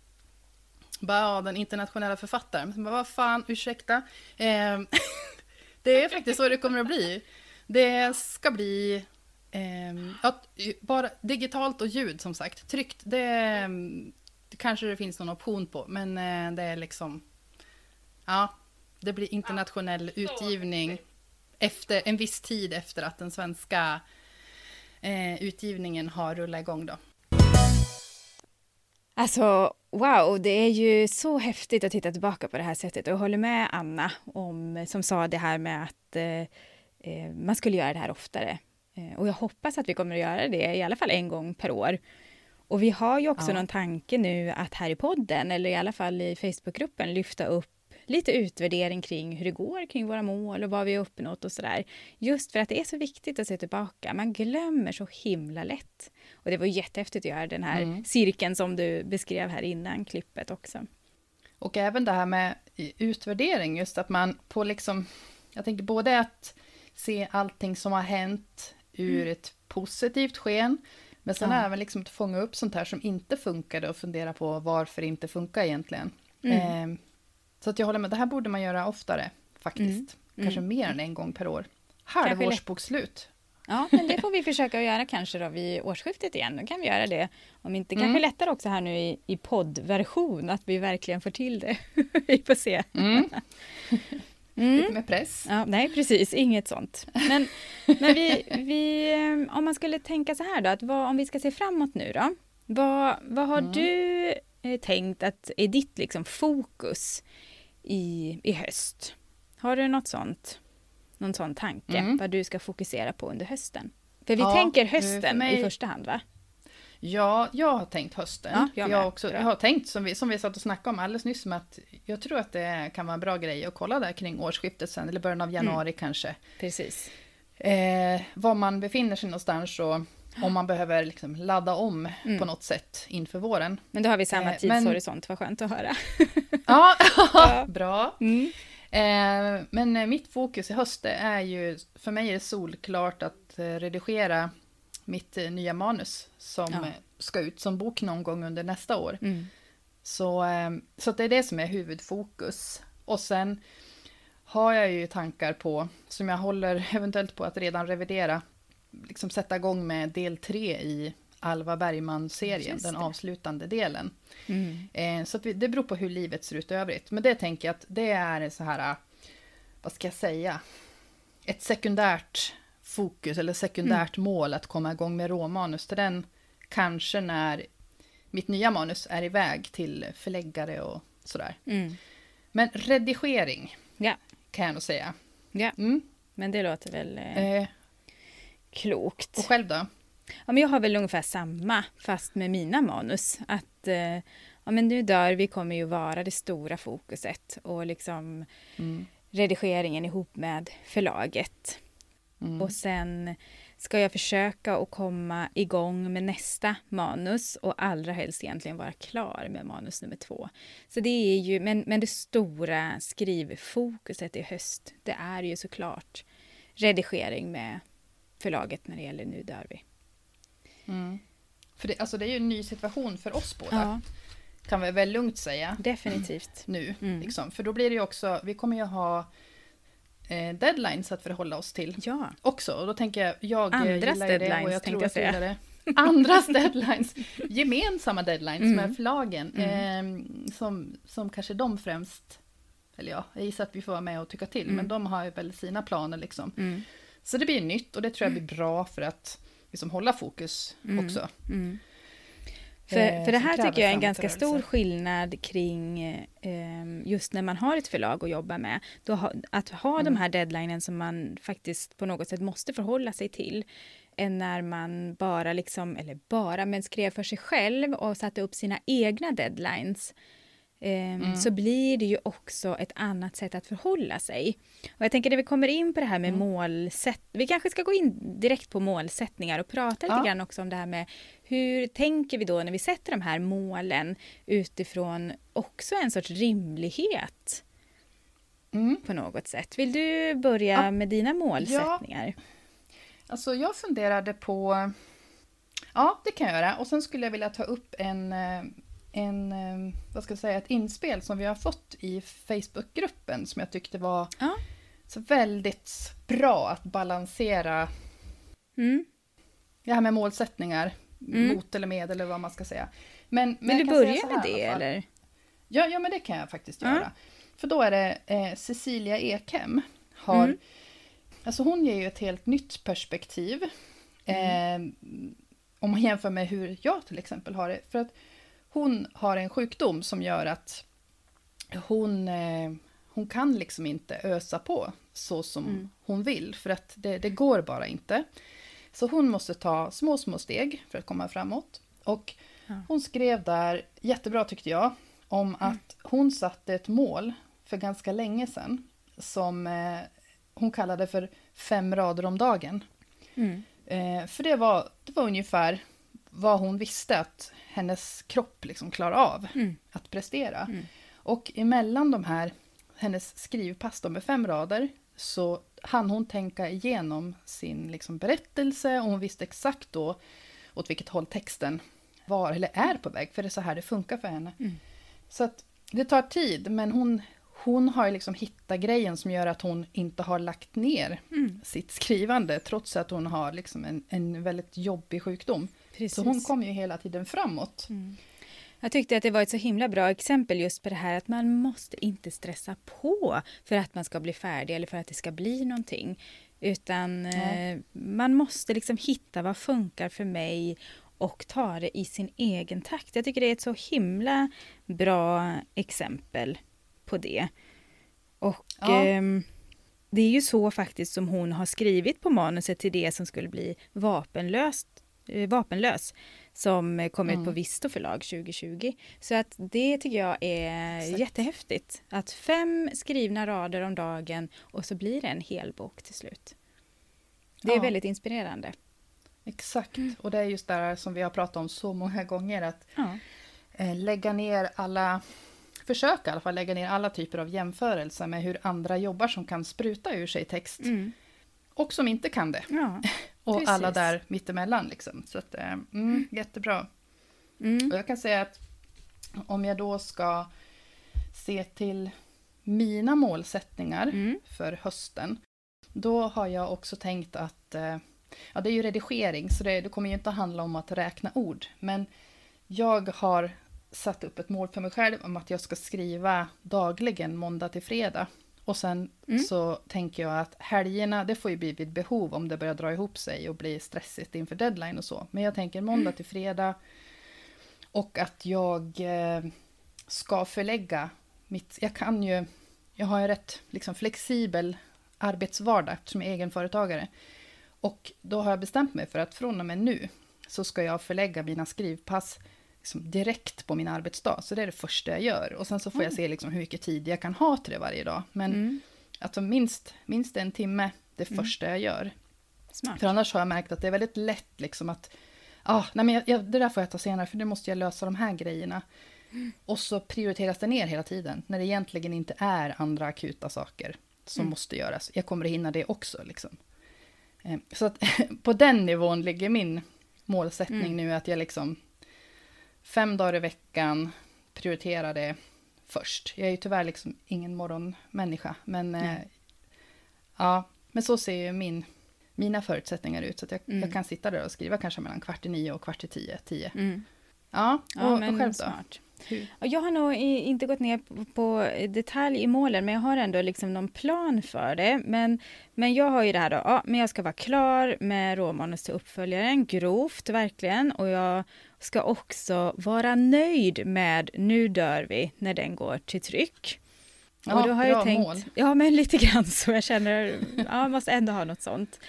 bara, ja, den internationella författaren. Men bara, vad fan, ursäkta. Eh, det är faktiskt så det kommer att bli. Det ska bli ehm, ja, bara digitalt och ljud som sagt. Tryckt, det, ehm, det kanske det finns någon option på, men eh, det är liksom... Ja, det blir internationell utgivning efter en viss tid efter att den svenska eh, utgivningen har rullat igång då. Alltså, wow, det är ju så häftigt att titta tillbaka på det här sättet. Och jag håller med Anna om, som sa det här med att eh, eh, man skulle göra det här oftare. Eh, och jag hoppas att vi kommer att göra det i alla fall en gång per år. Och vi har ju också Ja. någon tanke nu att här i podden, eller i alla fall i Facebookgruppen, lyfta upp lite utvärdering kring hur det går kring våra mål och vad vi har uppnått och sådär. Just för att det är så viktigt att se tillbaka. Man glömmer så himla lätt. Och det var jättehäftigt att göra den här Mm. cirkeln som du beskrev här innan klippet också. Och även det här med utvärdering, just att man på liksom, jag tänker både att se allting som har hänt ur ett positivt sken, men sen Ja. även liksom att fånga upp sånt här som inte funkade och fundera på varför det inte funkar egentligen. Eh, så att jag håller med, det här borde man göra oftare faktiskt. Kanske mer än en gång per år. Halvårsbokslut. Ja, men det får vi försöka att göra kanske då vid årsskiftet igen. Då kan vi göra det. Om inte kanske lättare också här nu i, i poddversion, att vi verkligen får till det. vi får se. Mm. Mm. Lite med press. Ja, nej, precis. Inget sånt. Men, men vi, vi, eh, om man skulle tänka så här då, att vad, om vi ska se framåt nu då. Vad, vad har du eh, tänkt att är ditt liksom, fokus i, i höst? Har du något sånt? Någon sån tanke? Mm. Vad du ska fokusera på under hösten? För vi Ja, tänker eh, för hösten mig- i första hand, va? Ja, jag har tänkt hösten. Ja, jag jag, också, jag har tänkt, som vi, som vi satt och snackade om alldeles nyss, med att jag tror att det kan vara en bra grej att kolla där kring årsskiftet sen, eller början av januari kanske. Precis. Eh, var man befinner sig någonstans och om man behöver liksom ladda om på något sätt inför våren. Men då har vi samma Eh, tidshorisont, vad skönt att höra. Ja, bra. Mm. Eh, men mitt fokus i höst är ju, för mig är det solklart att eh, redigera mitt eh, nya manus som Ja. eh, ska ut som bok någon gång under nästa år. Mm. Så, eh, så det är det som är huvudfokus. Och sen har jag ju tankar på, som jag håller eventuellt på att redan revidera, liksom sätta igång med del tre i Alva Bergman-serien, den avslutande delen. Mm. Eh, så vi, det beror på hur livet ser ut i övrigt. Men det tänker jag att det är så här, vad ska jag säga, ett sekundärt fokus eller sekundärt mål att komma igång med råmanus till den kanske när mitt nya manus är iväg till förläggare och sådär. Mm. Men redigering Ja. kan jag nog säga. ja, Mm. men det låter väl eh, Eh, klokt. och själv då? Ja, men jag har väl ungefär samma, fast med mina manus. Att eh, ja, men nu dör vi kommer ju vara det stora fokuset och liksom Mm. redigeringen ihop med förlaget. Mm. Och sen ska jag försöka att komma igång med nästa manus och allra helst egentligen vara klar med manus nummer två. Så det är ju, men, men det stora skrivfokuset i höst, det är ju såklart redigering med förlaget när det gäller Nu dör vi. Mm. För det, alltså det är ju en ny situation för oss båda, Ja, kan vi väl lugnt säga. definitivt. nu. Mm. Liksom. För då blir det ju också, vi kommer ju ha eh, deadlines att förhålla oss till Ja, också. Och då tänker jag, jag Andras gillar ju det deadlines, och jag tror jag att du gillar det. Andras deadlines, gemensamma deadlines Mm. med förlagen. Eh, som, som kanske de främst, eller ja, jag gissar att vi får vara med och tycka till, men de har ju väl sina planer liksom. mm. Så det blir nytt och det tror jag blir bra för att liksom hålla fokus också. För, Eh, för det här tycker jag är en ganska stor skillnad kring eh, just när man har ett förlag att jobba med. Då ha, att ha Mm. de här deadlinen som man faktiskt på något sätt måste förhålla sig till än när man bara liksom, eller bara, men skrev för sig själv och satte upp sina egna deadlines. Eh, Mm. Så blir det ju också ett annat sätt att förhålla sig. Och jag tänker när vi kommer in på det här med Mm. målsätt... Vi kanske ska gå in direkt på målsättningar och prata lite Ja. grann också om det här med hur tänker vi då när vi sätter de här målen utifrån också en sorts rimlighet Mm. på något sätt. Vill du börja Ja. med dina målsättningar? Alltså jag funderade på... Ja, det kan jag göra. Och sen skulle jag vilja ta upp en, eh, en eh, vad ska jag säga, ett inspel som vi har fått i Facebookgruppen som jag tyckte var Ja. så väldigt bra att balansera Mm. det här med målsättningar, Mm. mot eller med eller vad man ska säga. Men, men jag du kan säga börja så med det eller? Ja, ja, men det kan jag faktiskt Ja. göra. För då är det eh, Cecilia Ekhem. Har, Mm. Alltså hon ger ju ett helt nytt perspektiv. Mm. Eh, om man jämför med hur jag till exempel har det. För att hon har en sjukdom som gör att hon, eh, hon kan liksom inte ösa på så som Mm. hon vill. För att det, det går bara inte. Så hon måste ta små, små steg för att komma framåt. Och hon skrev där, jättebra tyckte jag, om att hon satte ett mål för ganska länge sedan som eh, hon kallade för fem rader om dagen. Mm. Eh, för det var, det var ungefär vad hon visste att hennes kropp liksom klarar av Mm. att prestera. Mm. Och emellan de här, hennes skrivpass med fem rader, så hann hon tänka igenom sin liksom berättelse och hon visste exakt då åt vilket håll texten var eller är på väg, för det är så här det funkar för henne. Mm. Så att det tar tid, men hon, hon har liksom hittat grejen som gör att hon inte har lagt ner Mm. sitt skrivande, trots att hon har liksom en, en väldigt jobbig sjukdom. Precis. Så hon kommer ju hela tiden framåt. Mm. Jag tyckte att det var ett så himla bra exempel just på det här att man måste inte stressa på för att man ska bli färdig eller för att det ska bli någonting. Utan eh, man måste liksom hitta vad funkar för mig och ta det i sin egen takt. Jag tycker det är ett så himla bra exempel på det. Och Ja. ehm, det är ju så faktiskt som hon har skrivit på manuset till det som skulle bli vapenlöst, eh, vapenlös som eh, kom ut Mm. på Visto förlag 2020. Så att det tycker jag är Exakt. jättehäftigt. Att fem skrivna rader om dagen och så blir det en hel bok till slut. Det är Ja. väldigt inspirerande. Exakt, och det är just det här som vi har pratat om så många gånger, att Ja. eh, lägga ner alla, försöka i alla fall lägga ner alla typer av jämförelser med hur andra jobbar som kan spruta ur sig text Mm. och som inte kan det. Ja. Och Precis. alla där mittemellan liksom. Så att, eh, mm, jättebra. Mm. Och jag kan säga att om jag då ska se till mina målsättningar Mm. för hösten, då har jag också tänkt att, eh, ja det är ju redigering, så det, det kommer ju inte att handla om att räkna ord, men jag har satt upp ett mål för mig själv om att jag ska skriva dagligen måndag till fredag. Och sen Mm. så tänker jag att helgerna, det får ju bli vid behov om det börjar dra ihop sig och bli stressigt inför deadline och så. Men jag tänker måndag till fredag och att jag eh, ska förlägga mitt... Jag kan ju... Jag har en rätt liksom, flexibel arbetsvardag som är egenföretagare. Och då har jag bestämt mig för att från och med nu så ska jag förlägga mina skrivpass liksom, direkt på min arbetsdag. Så det är det första jag gör. Och sen så får jag se liksom, hur mycket tid jag kan ha till det varje dag. Men Mm. alltså, minst, minst en timme det första jag gör. Smart. För annars har jag märkt att det är väldigt lätt liksom att ah, nej men jag, jag, det där får jag ta senare för nu måste jag lösa de här grejerna. Och så prioriteras det ner hela tiden när det egentligen inte är andra akuta saker som Mm. måste göras. Jag kommer att hinna det också. Liksom. Eh, Så att på den nivån ligger min målsättning Mm. nu att jag liksom fem dagar i veckan prioriterar det först. Jag är ju tyvärr liksom ingen morgonmänniska, men eh, Nej. ja, men så ser ju min, mina förutsättningar ut. Så att jag, Mm. jag kan sitta där och skriva kanske mellan kvart i nio och kvart i tio. tio. Mm. Ja, Ja, och, men och själv då? smart. Hur? Jag har nog inte gått ner på- på detalj i målen, men jag har ändå liksom någon plan för det. Men, men jag har ju det här då, ja, men jag ska vara klar med råmanus till uppföljaren, grovt verkligen. Och jag ska också vara nöjd med Nu dör vi, när den går till tryck. Ja, och då har bra jag tänkt, mål. Ja, men lite grann så. Jag känner, ja, jag måste ändå ha något sånt.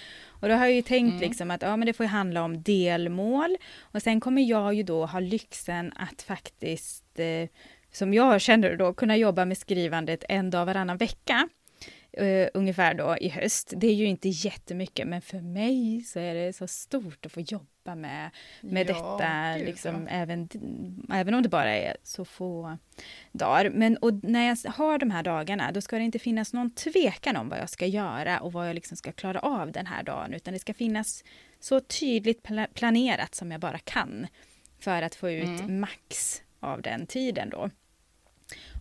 Och då har jag ju tänkt Mm. liksom att ja, men det får ju handla om delmål. Och sen kommer jag ju då ha lyxen att faktiskt, eh, som jag känner då, kunna jobba med skrivandet en dag varannan vecka. Eh, ungefär då i höst. Det är ju inte jättemycket, men för mig så är det så stort att få jobba med, med Ja, detta, gud, liksom, ja. även, även om det bara är så få dagar. Men och när jag har de här dagarna, då ska det inte finnas någon tvekan om vad jag ska göra och vad jag liksom ska klara av den här dagen, utan det ska finnas så tydligt pla- planerat som jag bara kan för att få ut Mm. max av den tiden då.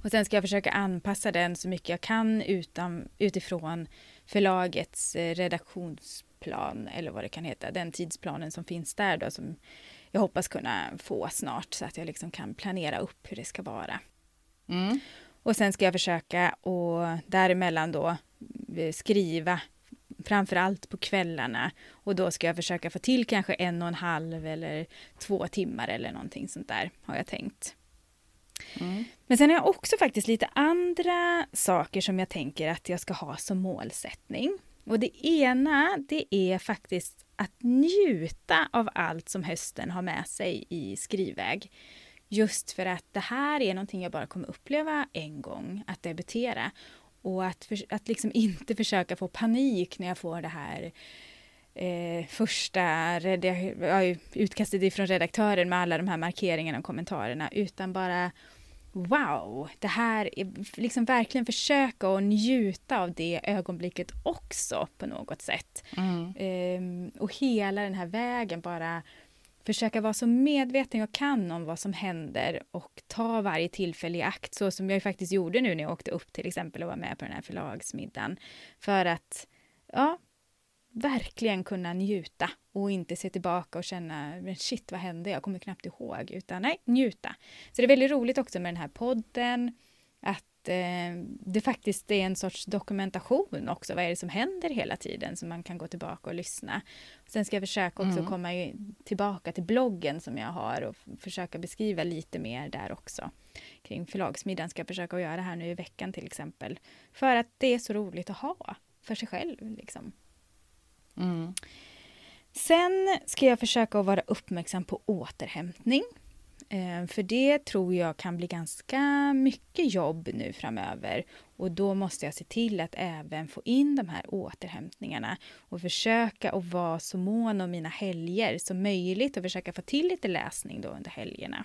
Och sen ska jag försöka anpassa den så mycket jag kan utan, utifrån förlagets eh, redaktionsplan, eller vad det kan heta, den tidsplanen som finns där då, som jag hoppas kunna få snart, så att jag liksom kan planera upp hur det ska vara. Mm. Och sen ska jag försöka och däremellan då eh, skriva framför allt på kvällarna och då ska jag försöka få till kanske en och en halv eller två timmar eller någonting sånt där har jag tänkt. Mm. Men sen har jag också faktiskt lite andra saker som jag tänker att jag ska ha som målsättning. Och det ena, det är faktiskt att njuta av allt som hösten har med sig i skrivväg. Just för att det här är någonting jag bara kommer uppleva en gång, att debutera. Och att, för, att liksom inte försöka få panik när jag får det här eh, första utkastet ifrån redaktören med alla de här markeringarna och kommentarerna, utan bara wow, det här är liksom verkligen försöka att njuta av det ögonblicket också på något sätt. Mm. Um, och hela den här vägen bara försöka vara så medveten jag kan om vad som händer och ta varje tillfälle i akt, så som jag faktiskt gjorde nu när jag åkte upp till exempel och var med på den här förlagsmiddagen. För att, ja, verkligen kunna njuta och inte se tillbaka och känna men shit vad hände, jag kommer knappt ihåg, utan nej, njuta. Så det är väldigt roligt också med den här podden, att eh, det faktiskt är en sorts dokumentation också, vad är det som händer hela tiden, så man kan gå tillbaka och lyssna. Sen ska jag försöka också mm. komma tillbaka till bloggen som jag har och försöka beskriva lite mer där också. Kring förlagsmiddagen ska jag försöka göra här nu i veckan till exempel. För att det är så roligt att ha för sig själv. Liksom. Mm. Sen ska jag försöka att vara uppmärksam på återhämtning. Eh, för det tror jag kan bli ganska mycket jobb nu framöver. Och då måste jag se till att även få in de här återhämtningarna och försöka att vara så mån om mina helger som möjligt och försöka få till lite läsning då under helgerna.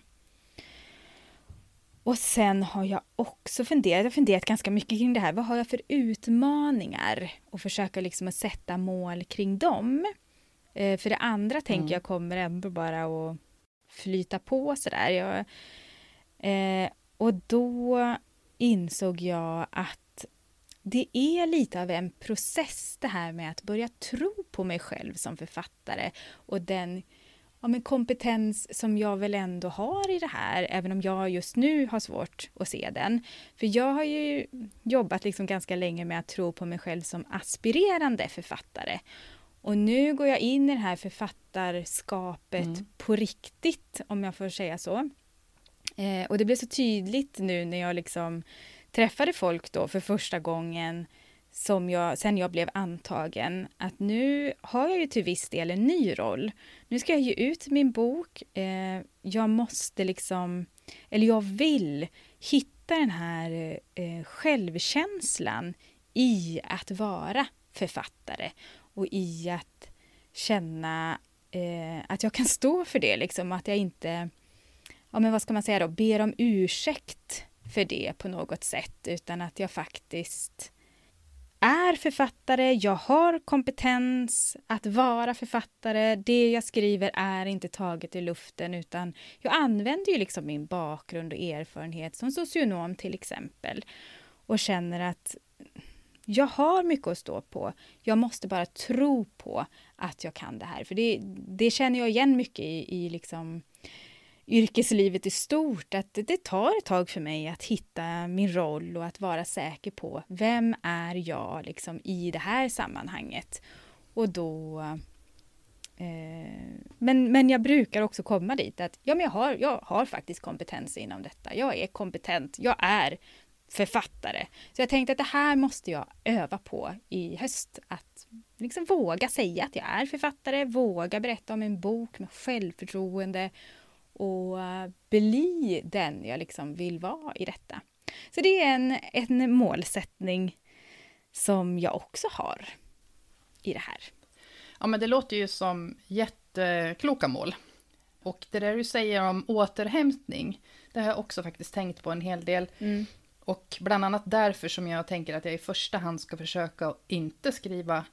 Och sen har jag också funderat, jag har funderat ganska mycket kring det här. Vad har jag för utmaningar? Och försöka liksom att sätta mål kring dem. Eh, för det andra tänker mm. jag kommer ändå bara att flyta på sådär. Jag, eh, och då insåg jag att det är lite av en process det här med att börja tro på mig själv som författare och den ja, men kompetens som jag väl ändå har i det här, även om jag just nu har svårt att se den. För jag har ju jobbat liksom ganska länge med att tro på mig själv som aspirerande författare. Och nu går jag in i det här författarskapet mm. på riktigt, om jag får säga så. Eh, och det blev så tydligt nu när jag liksom träffade folk då för första gången som jag, sen jag blev antagen, att nu har jag ju till viss del en ny roll. Nu ska jag ge ut min bok. Eh, jag måste liksom, eller jag vill hitta den här eh, självkänslan i att vara författare och i att känna eh, att jag kan stå för det, liksom att jag inte, ja men vad ska man säga då, ber om ursäkt för det på något sätt, utan att jag faktiskt är författare, jag har kompetens att vara författare. Det jag skriver är inte taget i luften utan jag använder ju liksom min bakgrund och erfarenhet som socionom till exempel och känner att jag har mycket att stå på. Jag måste bara tro på att jag kan det här. För det, det känner jag igen mycket i, i liksom yrkeslivet i stort, att det tar ett tag för mig att hitta min roll och att vara säker på vem är jag liksom i det här sammanhanget. Och då... Eh, men, men jag brukar också komma dit att ja, men jag, har, jag har faktiskt kompetens inom detta. Jag är kompetent, jag är författare. Så jag tänkte att det här måste jag öva på i höst. Att liksom våga säga att jag är författare, våga berätta om en bok med självförtroende och eh, bli den jag liksom vill vara i detta. Så det är en, en målsättning som jag också har i det här. Ja, men det låter ju som jättekloka mål. Och det där du säger om återhämtning, det har jag också faktiskt tänkt på en hel del. Mm. Och bland annat därför som jag tänker att jag i första hand ska försöka inte skriva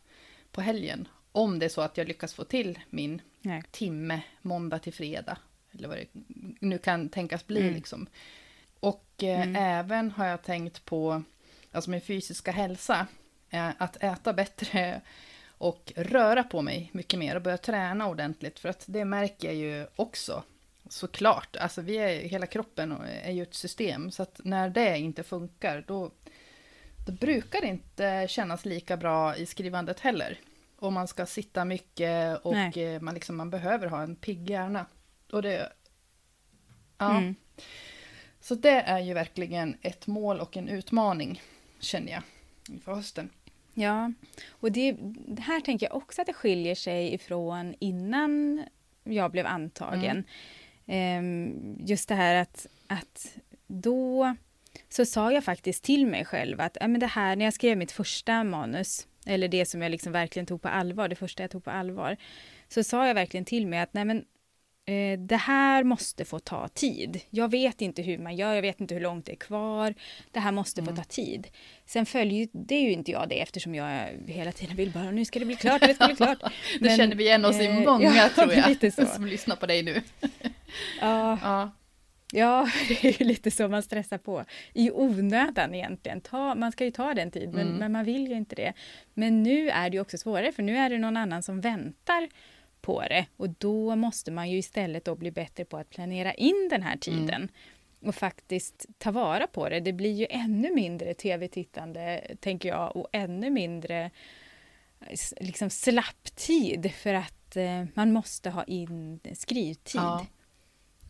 på helgen. Om det är så att jag lyckas få till min Nej. timme måndag till fredag eller vad det nu kan tänkas bli. Mm. Liksom. Och eh, mm. även har jag tänkt på alltså min fysiska hälsa. Eh, att äta bättre och röra på mig mycket mer och börja träna ordentligt. För att det märker jag ju också såklart. Alltså vi är, hela kroppen är ju ett system. Så att när det inte funkar då, då brukar det inte kännas lika bra i skrivandet heller. Och man ska sitta mycket och eh, man, liksom, man behöver ha en pigg hjärna. Och det... Ja. Mm. Så det är ju verkligen ett mål och en utmaning, känner jag, inför hösten. Ja, och det, här tänker jag också att det skiljer sig ifrån innan jag blev antagen. Ehm, just det här att, att då så sa jag faktiskt till mig själv att äh, men det här, när jag skrev mitt första manus, eller det som jag liksom verkligen tog på allvar, det första jag tog på allvar, så sa jag verkligen till mig att nej men eh, det här måste få ta tid. Jag vet inte hur man gör, jag vet inte hur långt det är kvar. Det här måste få ta tid. Sen följer det ju inte jag det eftersom jag hela tiden vill bara nu ska det bli klart, det ska bli klart. Det Men, känner vi igen oss i eh, många ja, tror jag, lite så. som lyssnar på dig nu. Ja, Ja. Ja, det är ju lite så man stressar på. I onödan egentligen. Ta, man ska ju ta den tid, men, Mm. men man vill ju inte det. Men nu är det ju också svårare, för nu är det någon annan som väntar på det. Och då måste man ju istället då bli bättre på att planera in den här tiden. Och faktiskt ta vara på det. Det blir ju ännu mindre tv-tittande, tänker jag, och ännu mindre liksom slapptid för att eh, man måste ha in skrivtid. Ja.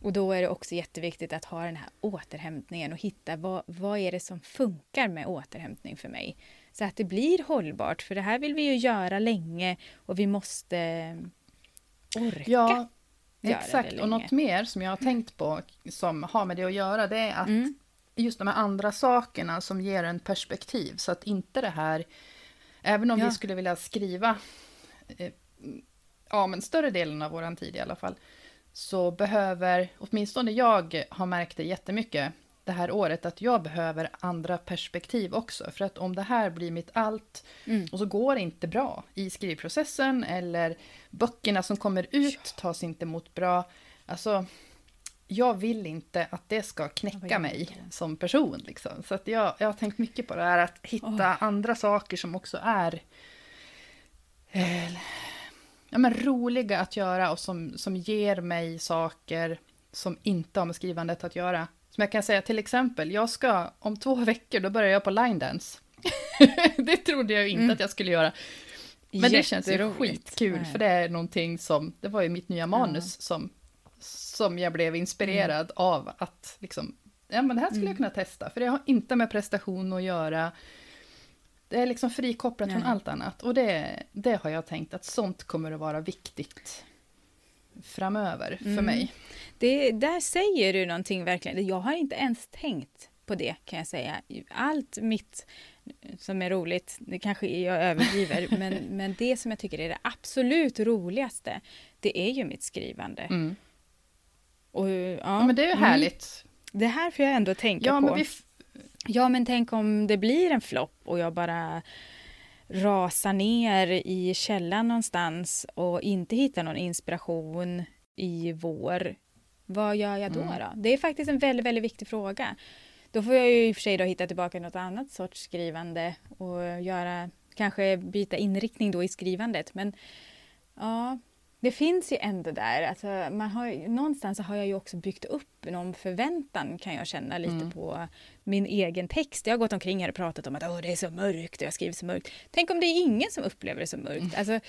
Och då är det också jätteviktigt att ha den här återhämtningen och hitta vad, vad är det som funkar med återhämtning för mig. Så att det blir hållbart, för det här vill vi ju göra länge och vi måste orka. Ja, göra exakt. det Och något mer som jag har tänkt på som har med det att göra, det är att Mm. just de här andra sakerna som ger en perspektiv. Så att inte det här, även om Ja. vi skulle vilja skriva eh, ja, men större delen av våran tid i alla fall, så behöver, åtminstone jag har märkt det jättemycket det här året, att jag behöver andra perspektiv också. För att om det här blir mitt allt, Mm. och så går det inte bra i skrivprocessen, eller böckerna som kommer ut tas inte emot bra. Alltså, jag vill inte att det ska knäcka mig som person. Liksom. Så att jag, jag har tänkt mycket på det här, att hitta andra saker som också är eh, ja, men roliga att göra och som, som ger mig saker som inte har med skrivandet att göra. Som jag kan säga till exempel, jag ska om två veckor, då börjar jag på line dance. det trodde jag inte Mm. att jag skulle göra. Men det känns ju skitkul, för det är någonting som, det var ju mitt nya manus som, som jag blev inspirerad av att liksom, ja men det här skulle jag kunna testa, för det har inte med prestation att göra. Det är liksom frikopplat från Nej. allt annat och det, det har jag tänkt att sånt kommer att vara viktigt framöver för Mm. mig. Det, där säger du någonting verkligen. Jag har inte ens tänkt på det kan jag säga. Allt mitt som är roligt, det kanske jag överdriver, men, men det som jag tycker är det absolut roligaste, det är ju mitt skrivande. Mm. Och, ja, Ja, men det är ju mm. härligt. Det här får jag ändå tänka Ja, på. men vi, Ja, men tänk om det blir en flopp och jag bara rasar ner i källan någonstans och inte hittar någon inspiration i vår. Vad gör jag då? Mm. då? Det är faktiskt en väldigt, väldigt viktig fråga. Då får jag ju i och för sig då hitta tillbaka något annat sorts skrivande och göra, kanske byta inriktning då i skrivandet. Men ja, det finns ju ändå där. Alltså, man har, någonstans så har jag ju också byggt upp någon förväntan kan jag känna lite Mm. på min egen text. Jag har gått omkring här och pratat om att Åh, det är så mörkt och jag skriver så mörkt. Tänk om det är ingen som upplever det så mörkt. Mm. Alltså,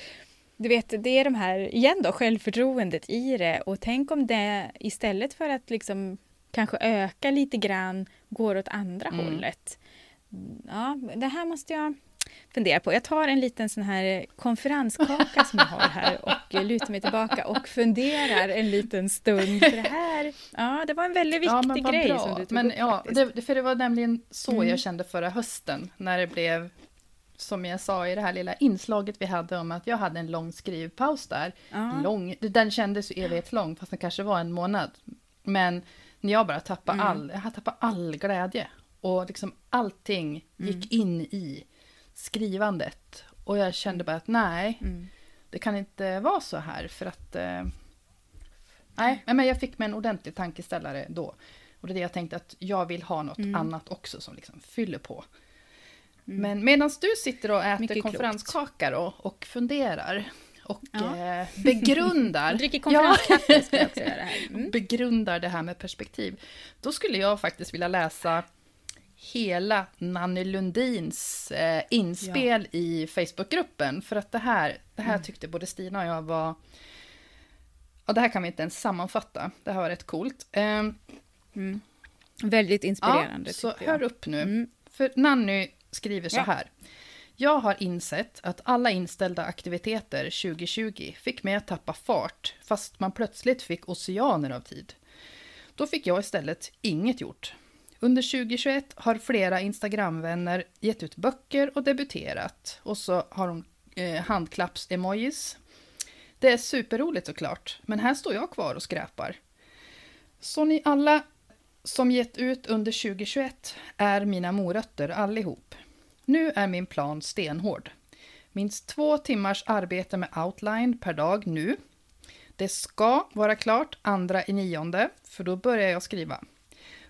du vet, det är de här, igen då, självförtroendet i det. Och tänk om det istället för att liksom kanske öka lite grann går åt andra Mm. hållet. Ja, det här måste jag fundera på. Jag tar en liten sån här konferenskaka som jag har här och lutar mig tillbaka och funderar en liten stund. För det här, ja, det var en väldigt viktig ja, grej bra. som du tog men, upp ja, det, För det var nämligen så Mm. jag kände förra hösten, när det blev, som jag sa i det här lilla inslaget vi hade om att jag hade en lång skrivpaus där. Ja. Lång, den kändes ju evighetslång, fast den kanske var en månad. Men när jag bara tappade Mm. all, jag tappade all glädje. Och liksom allting Mm. gick in i skrivandet. Och jag kände bara att nej, Mm. det kan inte vara så här för att... Eh, nej, men jag fick mig en ordentlig tankeställare då. Och det är det jag tänkte att jag vill ha något Mm. annat också som liksom fyller på. Mm. Men medan du sitter och äter Mycket konferenskaka då, och funderar och Ja. eh, begrundar. Dricker konferenskaffe ska jag också göra här. Mm. begrundar det här med perspektiv. Då skulle jag faktiskt vilja läsa hela Nanny Lundins eh, inspel i Facebookgruppen. För att det här, det Mm. här tyckte både Stina och jag var... Och det här kan vi inte ens sammanfatta. Det här var rätt coolt. Ehm, Mm. Väldigt inspirerande ja, så jag. hör upp nu. Mm. För Nanny skriver så Ja. här. Jag har insett att alla inställda aktiviteter 2020 fick mig att tappa fart, fast man plötsligt fick oceaner av tid. Då fick jag istället inget gjort. Under 2021 har flera Instagramvänner gett ut böcker och debuterat. Och så har de eh, handklapps-emojis. Det är superroligt såklart, men här står jag kvar och skräpar. Så ni alla som gett ut under 2021 är mina morötter allihop. Nu är min plan stenhård. Minst två timmars arbete med outline per dag nu. Det ska vara klart andra i nionde, för då börjar jag skriva.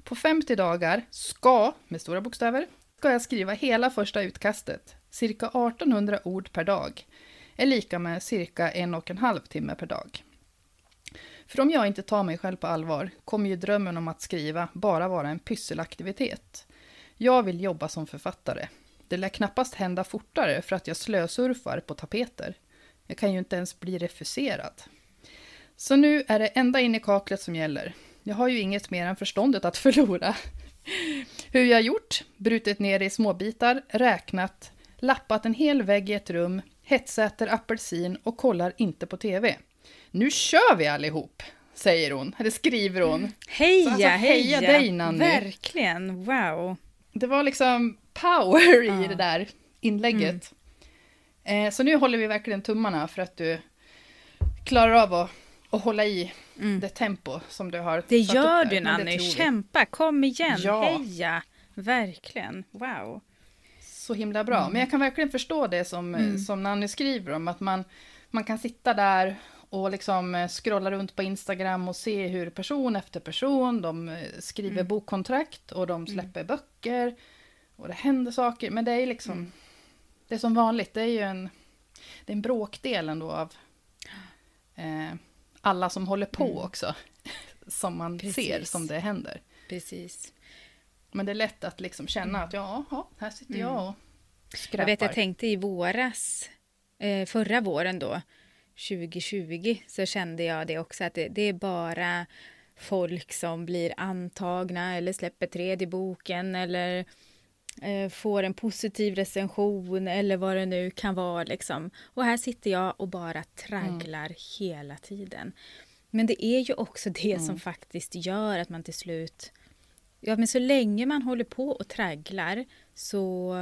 På 50 dagar ska, med stora bokstäver, ska jag skriva hela första utkastet, cirka 1800 ord per dag, är lika med cirka en och en halv timme per dag. För om jag inte tar mig själv på allvar kommer ju drömmen om att skriva bara vara en pysselaktivitet. Jag vill jobba som författare. Det lär knappast hända fortare för att jag slösurfar på tapeter. Jag kan ju inte ens bli refuserad. Så nu är det ända in i kaklet som gäller. Jag har ju inget mer än förståndet att förlora. Hur jag gjort? Brutit ner det i småbitar, räknat, lappat en hel vägg i ett rum, hetsäter apelsin och kollar inte på TV. Nu kör vi allihop, säger hon, eller skriver hon. Heja, alltså, heja heja! dig, Nanny. Verkligen, wow! Det var liksom power i Ja. det där inlägget. Eh, så nu håller vi verkligen tummarna för att du klarar av att, att hålla i det tempo som du har Mm. Det gör du Nanny, kämpa, kom igen, Ja. heja! Verkligen, wow! Så himla bra. Mm. Men jag kan verkligen förstå det som, som Nanny skriver om, att man, man kan sitta där och liksom eh, scrolla runt på Instagram och se hur person efter person, de eh, skriver Mm. bokkontrakt och de släpper böcker och det händer saker. Men det är liksom, Mm. det är som vanligt, det är ju en, det är en bråkdel ändå av eh, alla som håller på också, som man ser Mm. Precis. som det händer. Precis. Men det är lätt att liksom känna att ja, här sitter jag och skräpar. Mm. Jag vet, jag tänkte i våras, eh, förra våren då, 2020, så kände jag det också att det, det är bara folk som blir antagna eller släpper tredje boken eller får en positiv recension eller vad det nu kan vara. Liksom. Och här sitter jag och bara tragglar hela tiden. Men det är ju också det som faktiskt gör att man till slut... Ja, men så länge man håller på och tragglar så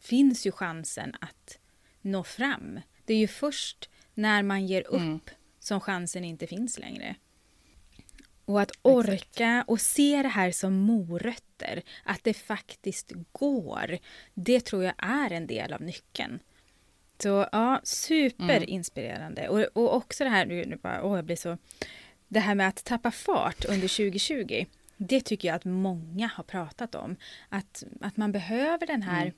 finns ju chansen att nå fram. Det är ju först när man ger upp Mm. som chansen inte finns längre. Och att orka och se det här som morötter, att det faktiskt går, det tror jag är en del av nyckeln. Så ja, superinspirerande. Och, och också det här, nu, bara, åh, jag blir så... Det här med att tappa fart under 2020, det tycker jag att många har pratat om. Att, att man behöver den här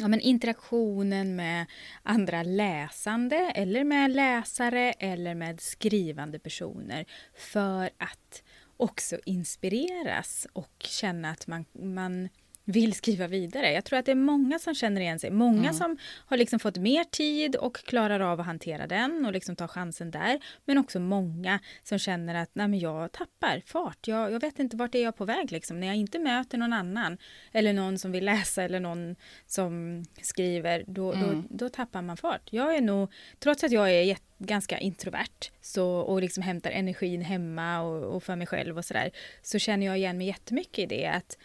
ja, men interaktionen med andra läsande eller med läsare eller med skrivande personer för att också inspireras och känna att man, man vill skriva vidare. Jag tror att det är många som känner igen sig. Många som har liksom fått mer tid och klarar av att hantera den och liksom ta chansen där. Men också många som känner att Nej, men jag tappar fart. Jag, jag vet inte vart är jag på väg liksom. När jag inte möter någon annan eller någon som vill läsa eller någon som skriver, då, då, då tappar man fart. Jag är nog, trots att jag är jätte ganska introvert så, och liksom hämtar energin hemma och, och för mig själv och sådär så känner jag igen mig jättemycket i det att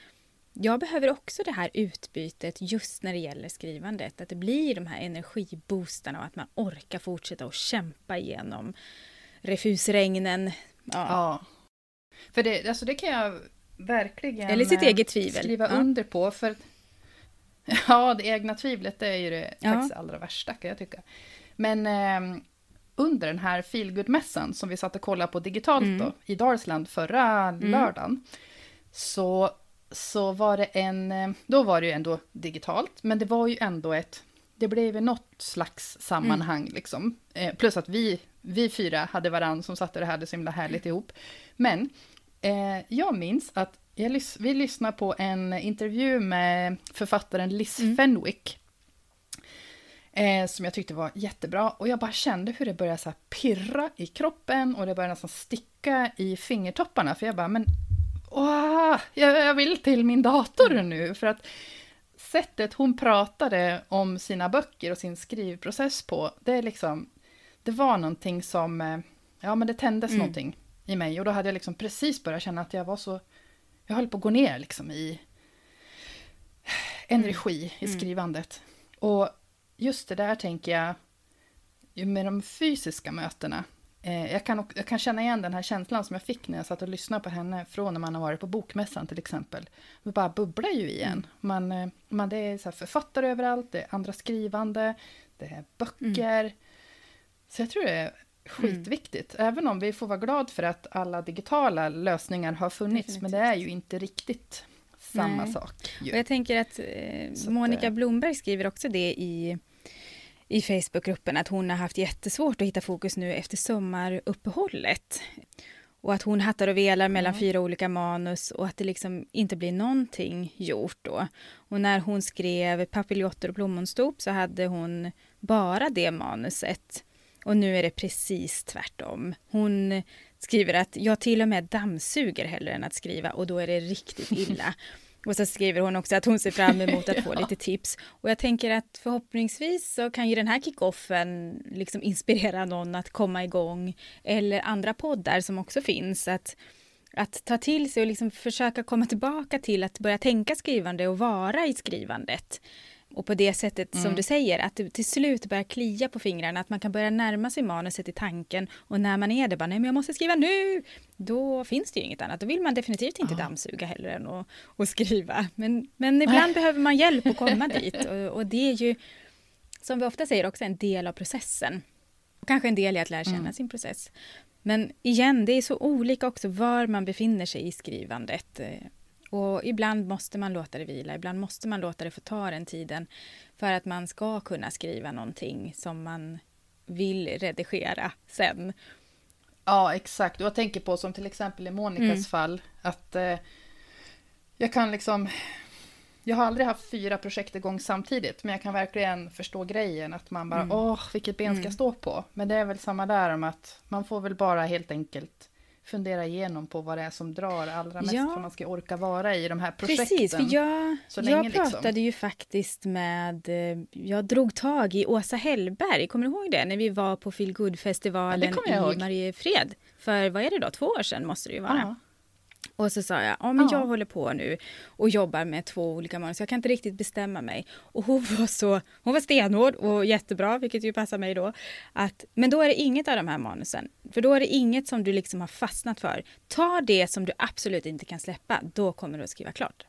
jag behöver också det här utbytet just när det gäller skrivandet. Att det blir de här energiboostarna och att man orkar fortsätta och kämpa igenom refusregnen. Ja. Ja. För det, alltså det kan jag verkligen Eller sitt eget tvivel. skriva Ja. under på. För Ja, det egna tvivlet det är ju det Ja. faktiskt allra värsta kan jag tycka. Men eh, under den här feelgood-mässan som vi satt och kollade på digitalt Mm. då, i Dalsland förra lördagen. Så, så var det en, eh, då var det ju ändå digitalt, men det var ju ändå ett, det blev något slags sammanhang Mm. liksom. Eh, plus att vi, vi fyra hade varann som satt och hade det så himla härligt ihop. Men eh, jag minns att jag lys- vi lyssnade på en intervju med författaren Liz Mm. Fenwick. Eh, som jag tyckte var jättebra. Och jag bara kände hur det började så här pirra i kroppen och det började nästan sticka i fingertopparna. För jag bara, men åh, jag, jag vill till min dator Mm. nu. För att sättet hon pratade om sina böcker och sin skrivprocess på, det är liksom, det var någonting som, eh, ja men det tändes Mm. någonting i mig. Och då hade jag liksom precis börjat känna att jag var så... Jag höll på att gå ner liksom i energi i skrivandet. Och just det där tänker jag, med de fysiska mötena. Eh, jag, kan, jag kan känna igen den här känslan som jag fick när jag satt och lyssnade på henne från när man har varit på bokmässan till exempel. Det bara bubblar ju igen. Man, eh, man, det är så författare överallt, det är andra skrivande, det är böcker. Så jag tror det är skitviktigt, även om vi får vara glada för att alla digitala lösningar har funnits, men det är ju inte riktigt samma Nej. sak. ju. Och jag tänker att eh, Monica eh, Blomberg skriver också det i, i Facebookgruppen att hon har haft jättesvårt att hitta fokus nu efter sommaruppehållet. Och att hon hattar och velar mellan fyra olika manus och att det liksom inte blir någonting gjort då. Och när hon skrev Papiljotter och plommonstop så hade hon bara det manuset. Och nu är det precis tvärtom. Hon skriver att jag till och med dammsuger hellre än att skriva och då är det riktigt illa. Och så skriver hon också att hon ser fram emot att få lite tips. Och jag tänker att förhoppningsvis så kan ju den här kickoffen liksom inspirera någon att komma igång. Eller andra poddar som också finns. Att, att ta till sig och liksom försöka komma tillbaka till att börja tänka skrivande och vara i skrivandet. Och på det sättet som du säger, att det till slut börjar klia på fingrarna, att man kan börja närma sig manuset i tanken och när man är det bara, nej men jag måste skriva nu, då finns det ju inget annat. Då vill man definitivt inte dammsuga heller än att, att skriva. Men, men ibland behöver man hjälp att komma dit och, och det är ju, som vi ofta säger, också en del av processen. Och kanske en del i att lära känna sin process. Men igen, det är så olika också var man befinner sig i skrivandet. Och ibland måste man låta det vila, ibland måste man låta det få ta den tiden för att man ska kunna skriva någonting som man vill redigera sen. Ja, exakt. Och jag tänker på som till exempel i Monikas Mm. fall, att eh, jag kan liksom... Jag har aldrig haft fyra projekt igång samtidigt, men jag kan verkligen förstå grejen att man bara, Mm. åh, vilket ben ska jag stå på? Men det är väl samma där om att man får väl bara helt enkelt fundera igenom på vad det är som drar allra mest Ja. för man ska orka vara i de här projekten. Precis, för jag, jag liksom. pratade ju faktiskt med, eh, jag drog tag i Åsa Hellberg, kommer du ihåg det? När vi var på Ja, Feelgood-festivalen det kommer jag i. Mariefred. För vad är det då, två år sedan måste det ju vara. Ja. Och så sa jag, ja men Ja. jag håller på nu och jobbar med två olika manus, jag kan inte riktigt bestämma mig. Och hon var så, hon var stenhård och jättebra, vilket ju passar mig då. Att, men då är det inget av de här manusen, för då är det inget som du liksom har fastnat för. Ta det som du absolut inte kan släppa, då kommer du att skriva klart.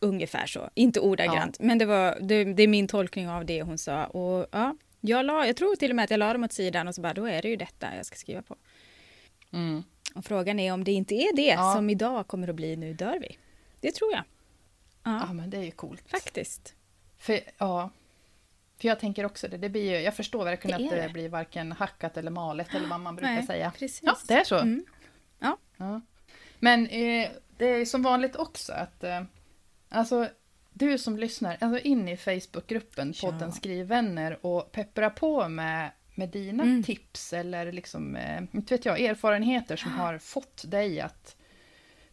Ungefär så, inte ordagrant, men det, var, det, det är min tolkning av det hon sa. Och ja, jag, la, jag tror till och med att jag la dem åt sidan och så bara, då är det ju detta jag ska skriva på. Mm. Och frågan är om det inte är det Ja. som idag kommer att bli Nu dör vi. Det tror jag. Ja, ja, men det är ju coolt. faktiskt. För, ja. För jag tänker också det, det blir ju, jag förstår verkligen Det att det, det. blir varken hackat eller malet eller vad man brukar Nej, säga. precis. Ja, det är så. Mm. Ja. Ja. Men eh, det är som vanligt också att eh, alltså du som lyssnar, alltså in i Facebookgruppen Ja. podden Skrivvänner och peppra på med, med dina Mm. tips eller liksom, eh, inte vet jag, erfarenheter som har fått dig att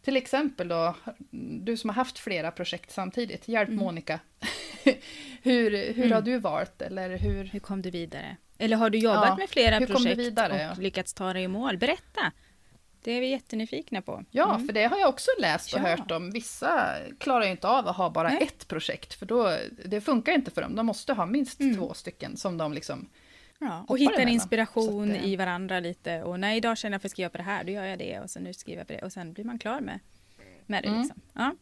till exempel då, du som har haft flera projekt samtidigt, hjälp Mm. Monica. hur hur har du valt eller hur? Hur kom du vidare? Eller har du jobbat Ja, med flera projekt vidare, och ja? lyckats ta dig i mål? Berätta! Det är vi jättenyfikna på. Ja, Mm. för det har jag också läst och Ja. hört om. Vissa klarar ju inte av att ha bara Nej. ett projekt, för då, det funkar inte för dem. De måste ha minst Mm. två stycken som de liksom... Ja, och hitta en inspiration det- i varandra lite. Och nej, idag känner jag för att skriva på det här, då gör jag det. Och sen nu skriver jag på det. Och sen blir man klar med, med det. Mm. Liksom. Ja.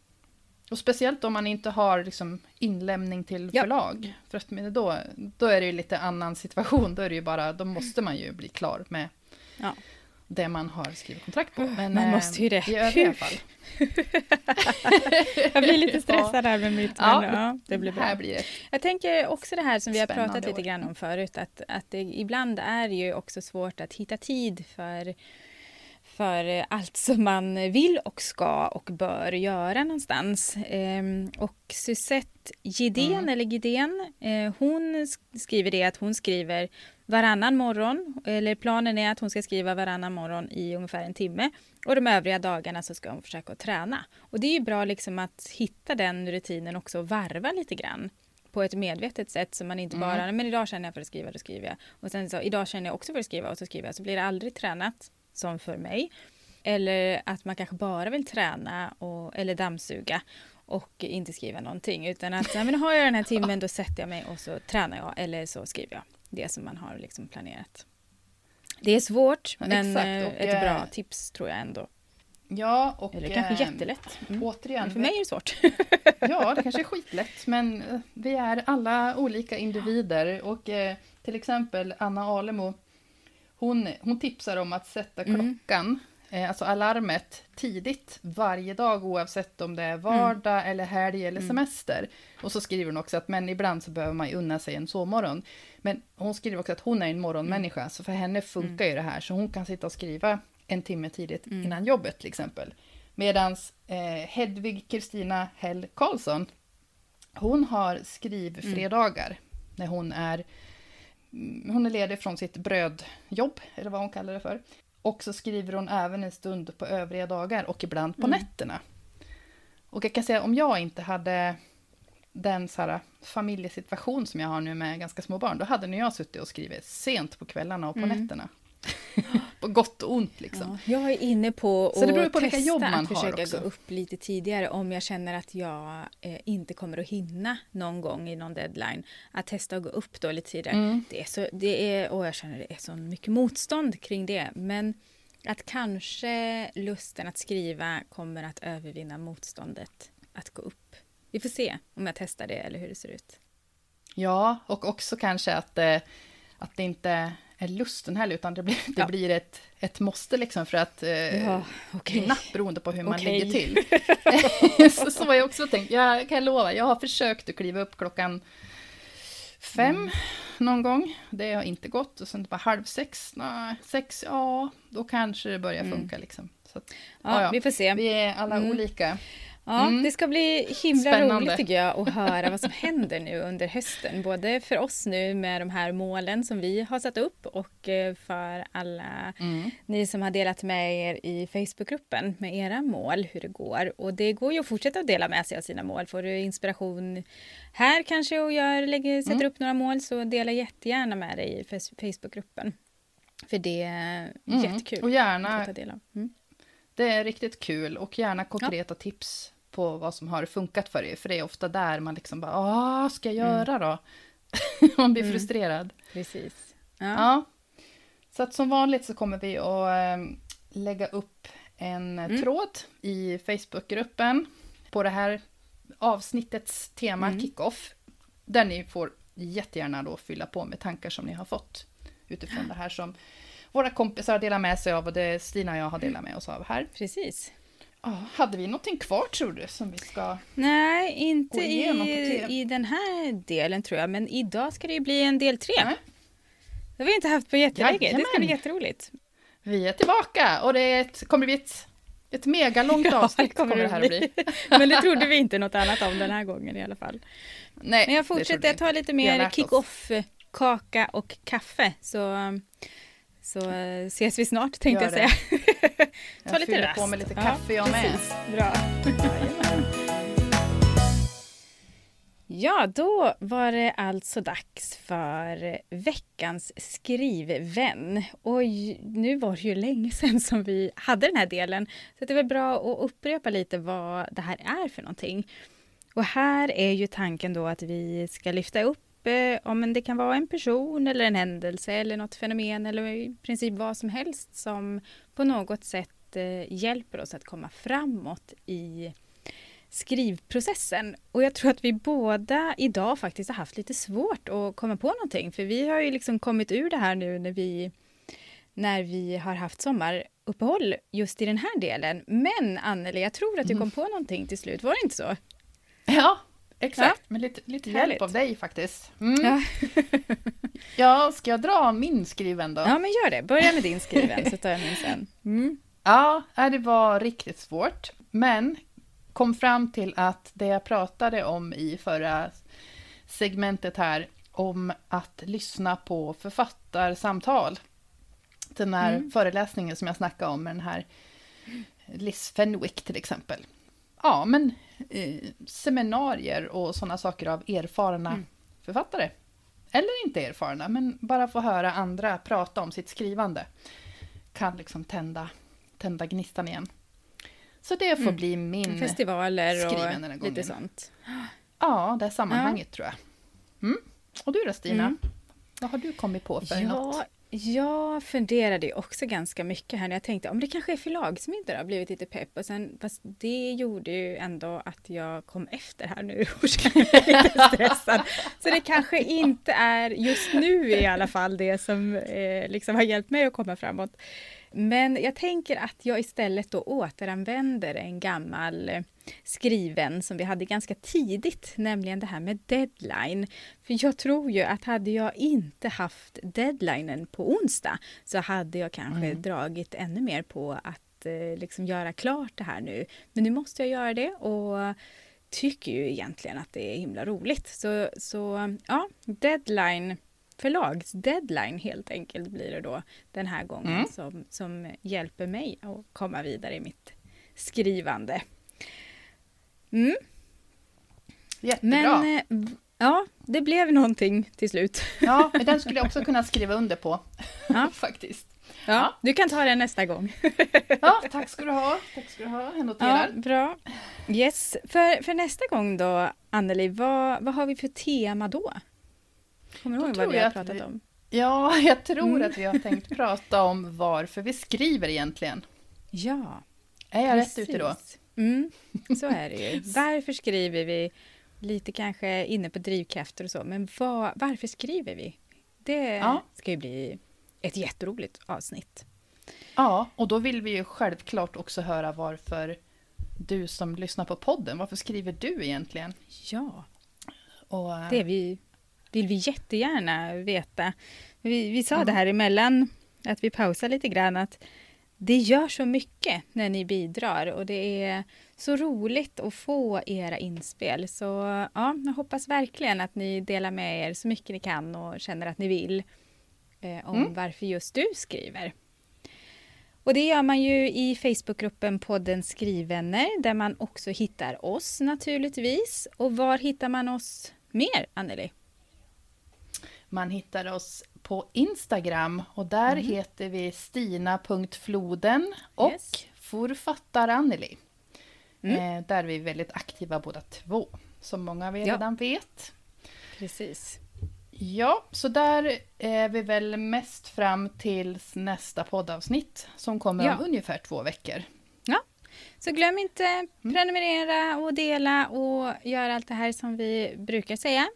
Och speciellt om man inte har liksom inlämning till Ja. förlag. För att men då, då är det ju lite annan situation. Då är det ju bara, då måste man ju bli klar med Ja. Det man har skrivit kontrakt på. Men Man eh, måste ju det. i övriga fall. Jag blir lite stressad här med mitt, men Ja, ja, det blir bra. Här blir det. Jag tänker också det här som vi har pratat lite år. grann om förut, att, att det ibland är ju också svårt att hitta tid för, för allt som man vill och ska och bör göra någonstans. Ehm, och Suzette Gidén, Mm. eller Gidén, eh, hon sk- skriver det att hon skriver varannan morgon, eller planen är att hon ska skriva varannan morgon i ungefär en timme. Och de övriga dagarna så ska hon försöka träna. Och det är ju bra liksom att hitta den rutinen också och varva lite grann på ett medvetet sätt så man inte Mm. bara, men idag känner jag för att skriva, då skriver jag. Och sen så, idag känner jag också för att skriva och så skriver jag. Så blir det aldrig tränat, som för mig. Eller att man kanske bara vill träna och, eller dammsuga och inte skriva någonting. Utan att men har jag den här timmen då sätter jag mig och så tränar jag eller så skriver jag det som man har liksom planerat. Det är svårt Ja, men exakt, eh, ett bra eh, tips tror jag ändå. Ja, och... Eller kanske eh, jättelätt. Mm. Återigen, För mig är det svårt. Ja, det kanske är skitlätt, men vi är alla olika individer. Och eh, till exempel Anna Alemo, hon, hon tipsar om att sätta Mm. klockan, eh, alltså alarmet, tidigt varje dag oavsett om det är vardag eller helg eller semester. Och så skriver hon också att men ibland så behöver man ju unna sig en sovmorgon. Men hon skriver också att hon är en morgonmänniska, så för henne funkar ju det här. Så hon kan sitta och skriva en timme tidigt innan jobbet till exempel. Medan eh, Hedvig Kristina Hell Karlsson, hon har skrivfredagar när hon är, mm, hon är ledig från sitt brödjobb, eller vad hon kallar det för. Och så skriver hon även en stund på övriga dagar och ibland på nätterna. Och jag kan säga om jag inte hade den så här, familjesituation som jag har nu med ganska små barn, då hade nog jag suttit och skrivit sent på kvällarna och på nätterna. på gott och ont liksom. Ja, jag är inne på Så det beror att på vilka testa jobb man att försöka också. gå upp lite tidigare om jag känner att jag eh, inte kommer att hinna någon gång i någon deadline. Att testa att gå upp då lite tidigare. Mm. Det är så, det är, och jag känner det är så mycket motstånd kring det. Men att kanske lusten att skriva kommer att övervinna motståndet att gå upp. Vi får se om jag testar det eller hur det ser ut. Ja, och också kanske att, eh, att det inte lusten heller, utan det blir, det Ja. blir ett, ett måste liksom för att eh, Ja, okej. hinna, beroende på hur man Okej. ligger till. så, så har jag också tänkt, jag kan lova, jag har försökt att kliva upp klockan fem Mm. någon gång. Det har inte gått. Och sen bara halv sex, nej, sex, ja, då kanske det börjar funka liksom. Så att, Mm. Ja, ja. vi får se. Vi är alla Mm. olika. Ja, Mm. det ska bli himla Spännande. roligt tycker jag att höra vad som händer nu under hösten. Både för oss nu med de här målen som vi har satt upp och eh, för alla Mm. ni som har delat med er i Facebookgruppen med era mål, hur det går. Och det går ju att fortsätta att dela med sig av sina mål. Får du inspiration här kanske och gör, lägger, sätter Mm. upp några mål så dela jättegärna med dig i Face- Facebookgruppen. För det är Mm. jättekul Och gärna att ta del av. Det är riktigt kul och gärna konkreta tips på vad som har funkat för er. För det är ofta där man liksom bara, ah, ska jag Mm. göra då? man blir frustrerad. Precis. Ja. Så att som vanligt så kommer vi att eh, lägga upp en Mm. tråd i Facebookgruppen på det här avsnittets tema, Mm. kick-off. Där ni får jättegärna då fylla på med tankar som ni har fått utifrån det här som våra kompisar delar med sig av och det Stina och jag har delat med oss av här. Precis. Hade vi någonting kvar tror du som vi ska... Nej, inte Gå igenom i, i den här delen tror jag. Men idag ska det ju bli en del tre. Nej. Det har vi inte haft på jättelänge. Det ska bli jätteroligt. Vi är tillbaka och det är ett, kommer bli ett, ett megalångt Ja, avsnitt. kommer det här att bli. Men det trodde vi inte något annat om den här gången i alla fall. Nej, Men jag det fortsätter, jag tar lite mer kick-off, kaka och kaffe. Så, så eh, ses vi snart tänkte jag säga. Ta Jag lite rast. på med lite Ja, kaffe jag med. precis. Bra. Ja, då var det alltså dags för veckans skrivvän. Och nu var det ju länge sedan som vi hade den här delen. Så det är väl bra att upprepa lite vad det här är för någonting. Och här är ju tanken då att vi ska lyfta upp eh, om det kan vara en person eller en händelse eller något fenomen eller i princip vad som helst som på något sätt eh, hjälper oss att komma framåt i skrivprocessen. Och jag tror att vi båda idag faktiskt har haft lite svårt att komma på någonting. För vi har ju liksom kommit ur det här nu när vi, när vi har haft sommaruppehåll just i den här delen. Men Anneli, jag tror att du kom på någonting till slut. Var det inte så? Ja, exakt. Med lite, lite hjälp Härligt. av dig faktiskt. Mm. Ja. Ja, ska jag dra min skriven då? ja, men gör det. Börja med din skriven så tar jag min sen. Mm. Ja, äh, det var riktigt svårt. Men kom fram till att det jag pratade om i förra segmentet här, om att lyssna på författarsamtal. Den här Mm. föreläsningen som jag snackade om med den här Liz Fenwick till exempel. Ja, men eh, seminarier och sådana saker av erfarna Mm. författare. Eller inte erfarna, men bara få höra andra prata om sitt skrivande kan liksom tända, tända gnistan igen. Så det får bli min... Festivaler och lite gången. sånt. Ja, det är sammanhanget tror jag. Mm. Och du då Stina? Mm. Vad har du kommit på för något? Jag funderade ju också ganska mycket här när jag tänkte om det kanske är förlagsmiddag har blivit lite pepp. Och sen, fast det gjorde ju ändå att jag kom efter här nu och kände mig lite stressad. Så det kanske inte är just nu i alla fall det som eh, liksom har hjälpt mig att komma framåt. Men jag tänker att jag istället då återanvänder en gammal eh, skriven som vi hade ganska tidigt, nämligen det här med deadline. För jag tror ju att hade jag inte haft deadlinen på onsdag så hade jag kanske dragit ännu mer på att eh, liksom göra klart det här nu. Men nu måste jag göra det och tycker ju egentligen att det är himla roligt. Så, så ja, deadline förlagsdeadline helt enkelt blir det då den här gången Mm. som, som hjälper mig att komma vidare i mitt skrivande. Mm. Jättebra. Men eh, ja, det blev någonting till slut. Ja, men den skulle jag också kunna skriva under på. Ja. Faktiskt. Ja, du kan ta den nästa gång. Ja, tack ska du ha. Tack ska du ha. Jag Ja, noterar. bra. Yes, för, för nästa gång då, Anneli, vad, vad har vi för tema då? Kommer du ihåg vad vi har pratat vi- om? Ja, jag tror Mm. att vi har tänkt prata om varför vi skriver egentligen. Ja, Är jag rätt ute då? Mm, så är det ju. Varför skriver vi? Lite kanske inne på drivkrafter och så, men vad, varför skriver vi? Det Ja. ska ju bli ett jätteroligt avsnitt. Ja, och då vill vi ju självklart också höra varför du som lyssnar på podden, varför skriver du egentligen? Ja, Och, eh, det vi, vill vi jättegärna veta. Vi, vi sa det här emellan, att vi pausar lite grann, att det gör så mycket när ni bidrar och det är så roligt att få era inspel. Så ja, jag hoppas verkligen att ni delar med er så mycket ni kan och känner att ni vill eh, om Mm. varför just du skriver. Och det gör man ju i Facebookgruppen podden Skrivvänner där man också hittar oss naturligtvis. Och var hittar man oss mer, Anneli? Man hittar oss på Instagram och där Mhm. heter vi stina.floden och Yes. författar Anneli. Mm. Eh, där är vi väldigt aktiva båda två, som många av er Ja. redan vet. Precis. Ja, så där är vi väl mest fram till nästa poddavsnitt som kommer Ja. om ungefär två veckor. Så glöm inte Mm. prenumerera och dela och göra allt det här som vi brukar säga.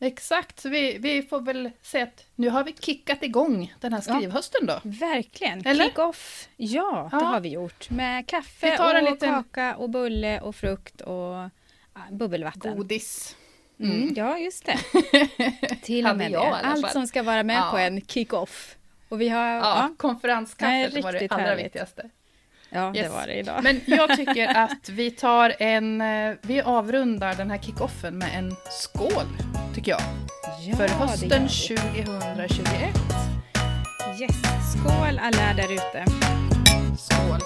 Exakt, så vi, vi får väl säga att nu har vi kickat igång den här skrivhösten då. Verkligen. Eller? Kick-off. Ja, Ja. det har vi gjort. Med kaffe och liten- kaka och bulle och frukt och bubbelvatten. Godis. Mm, ja, just det. Till och med jag det. Allt som ska vara med Ja. på en kick-off. Och vi har... Ja, Ja, Nej, konferenskaffet var det allra härligt. viktigaste. Ja, yes. det var det idag. Men jag tycker att vi tar en... Eh, vi avrundar den här kickoffen med en skål, tycker jag. Ja, för hösten 2021. Yes, skål alla där ute. Skål.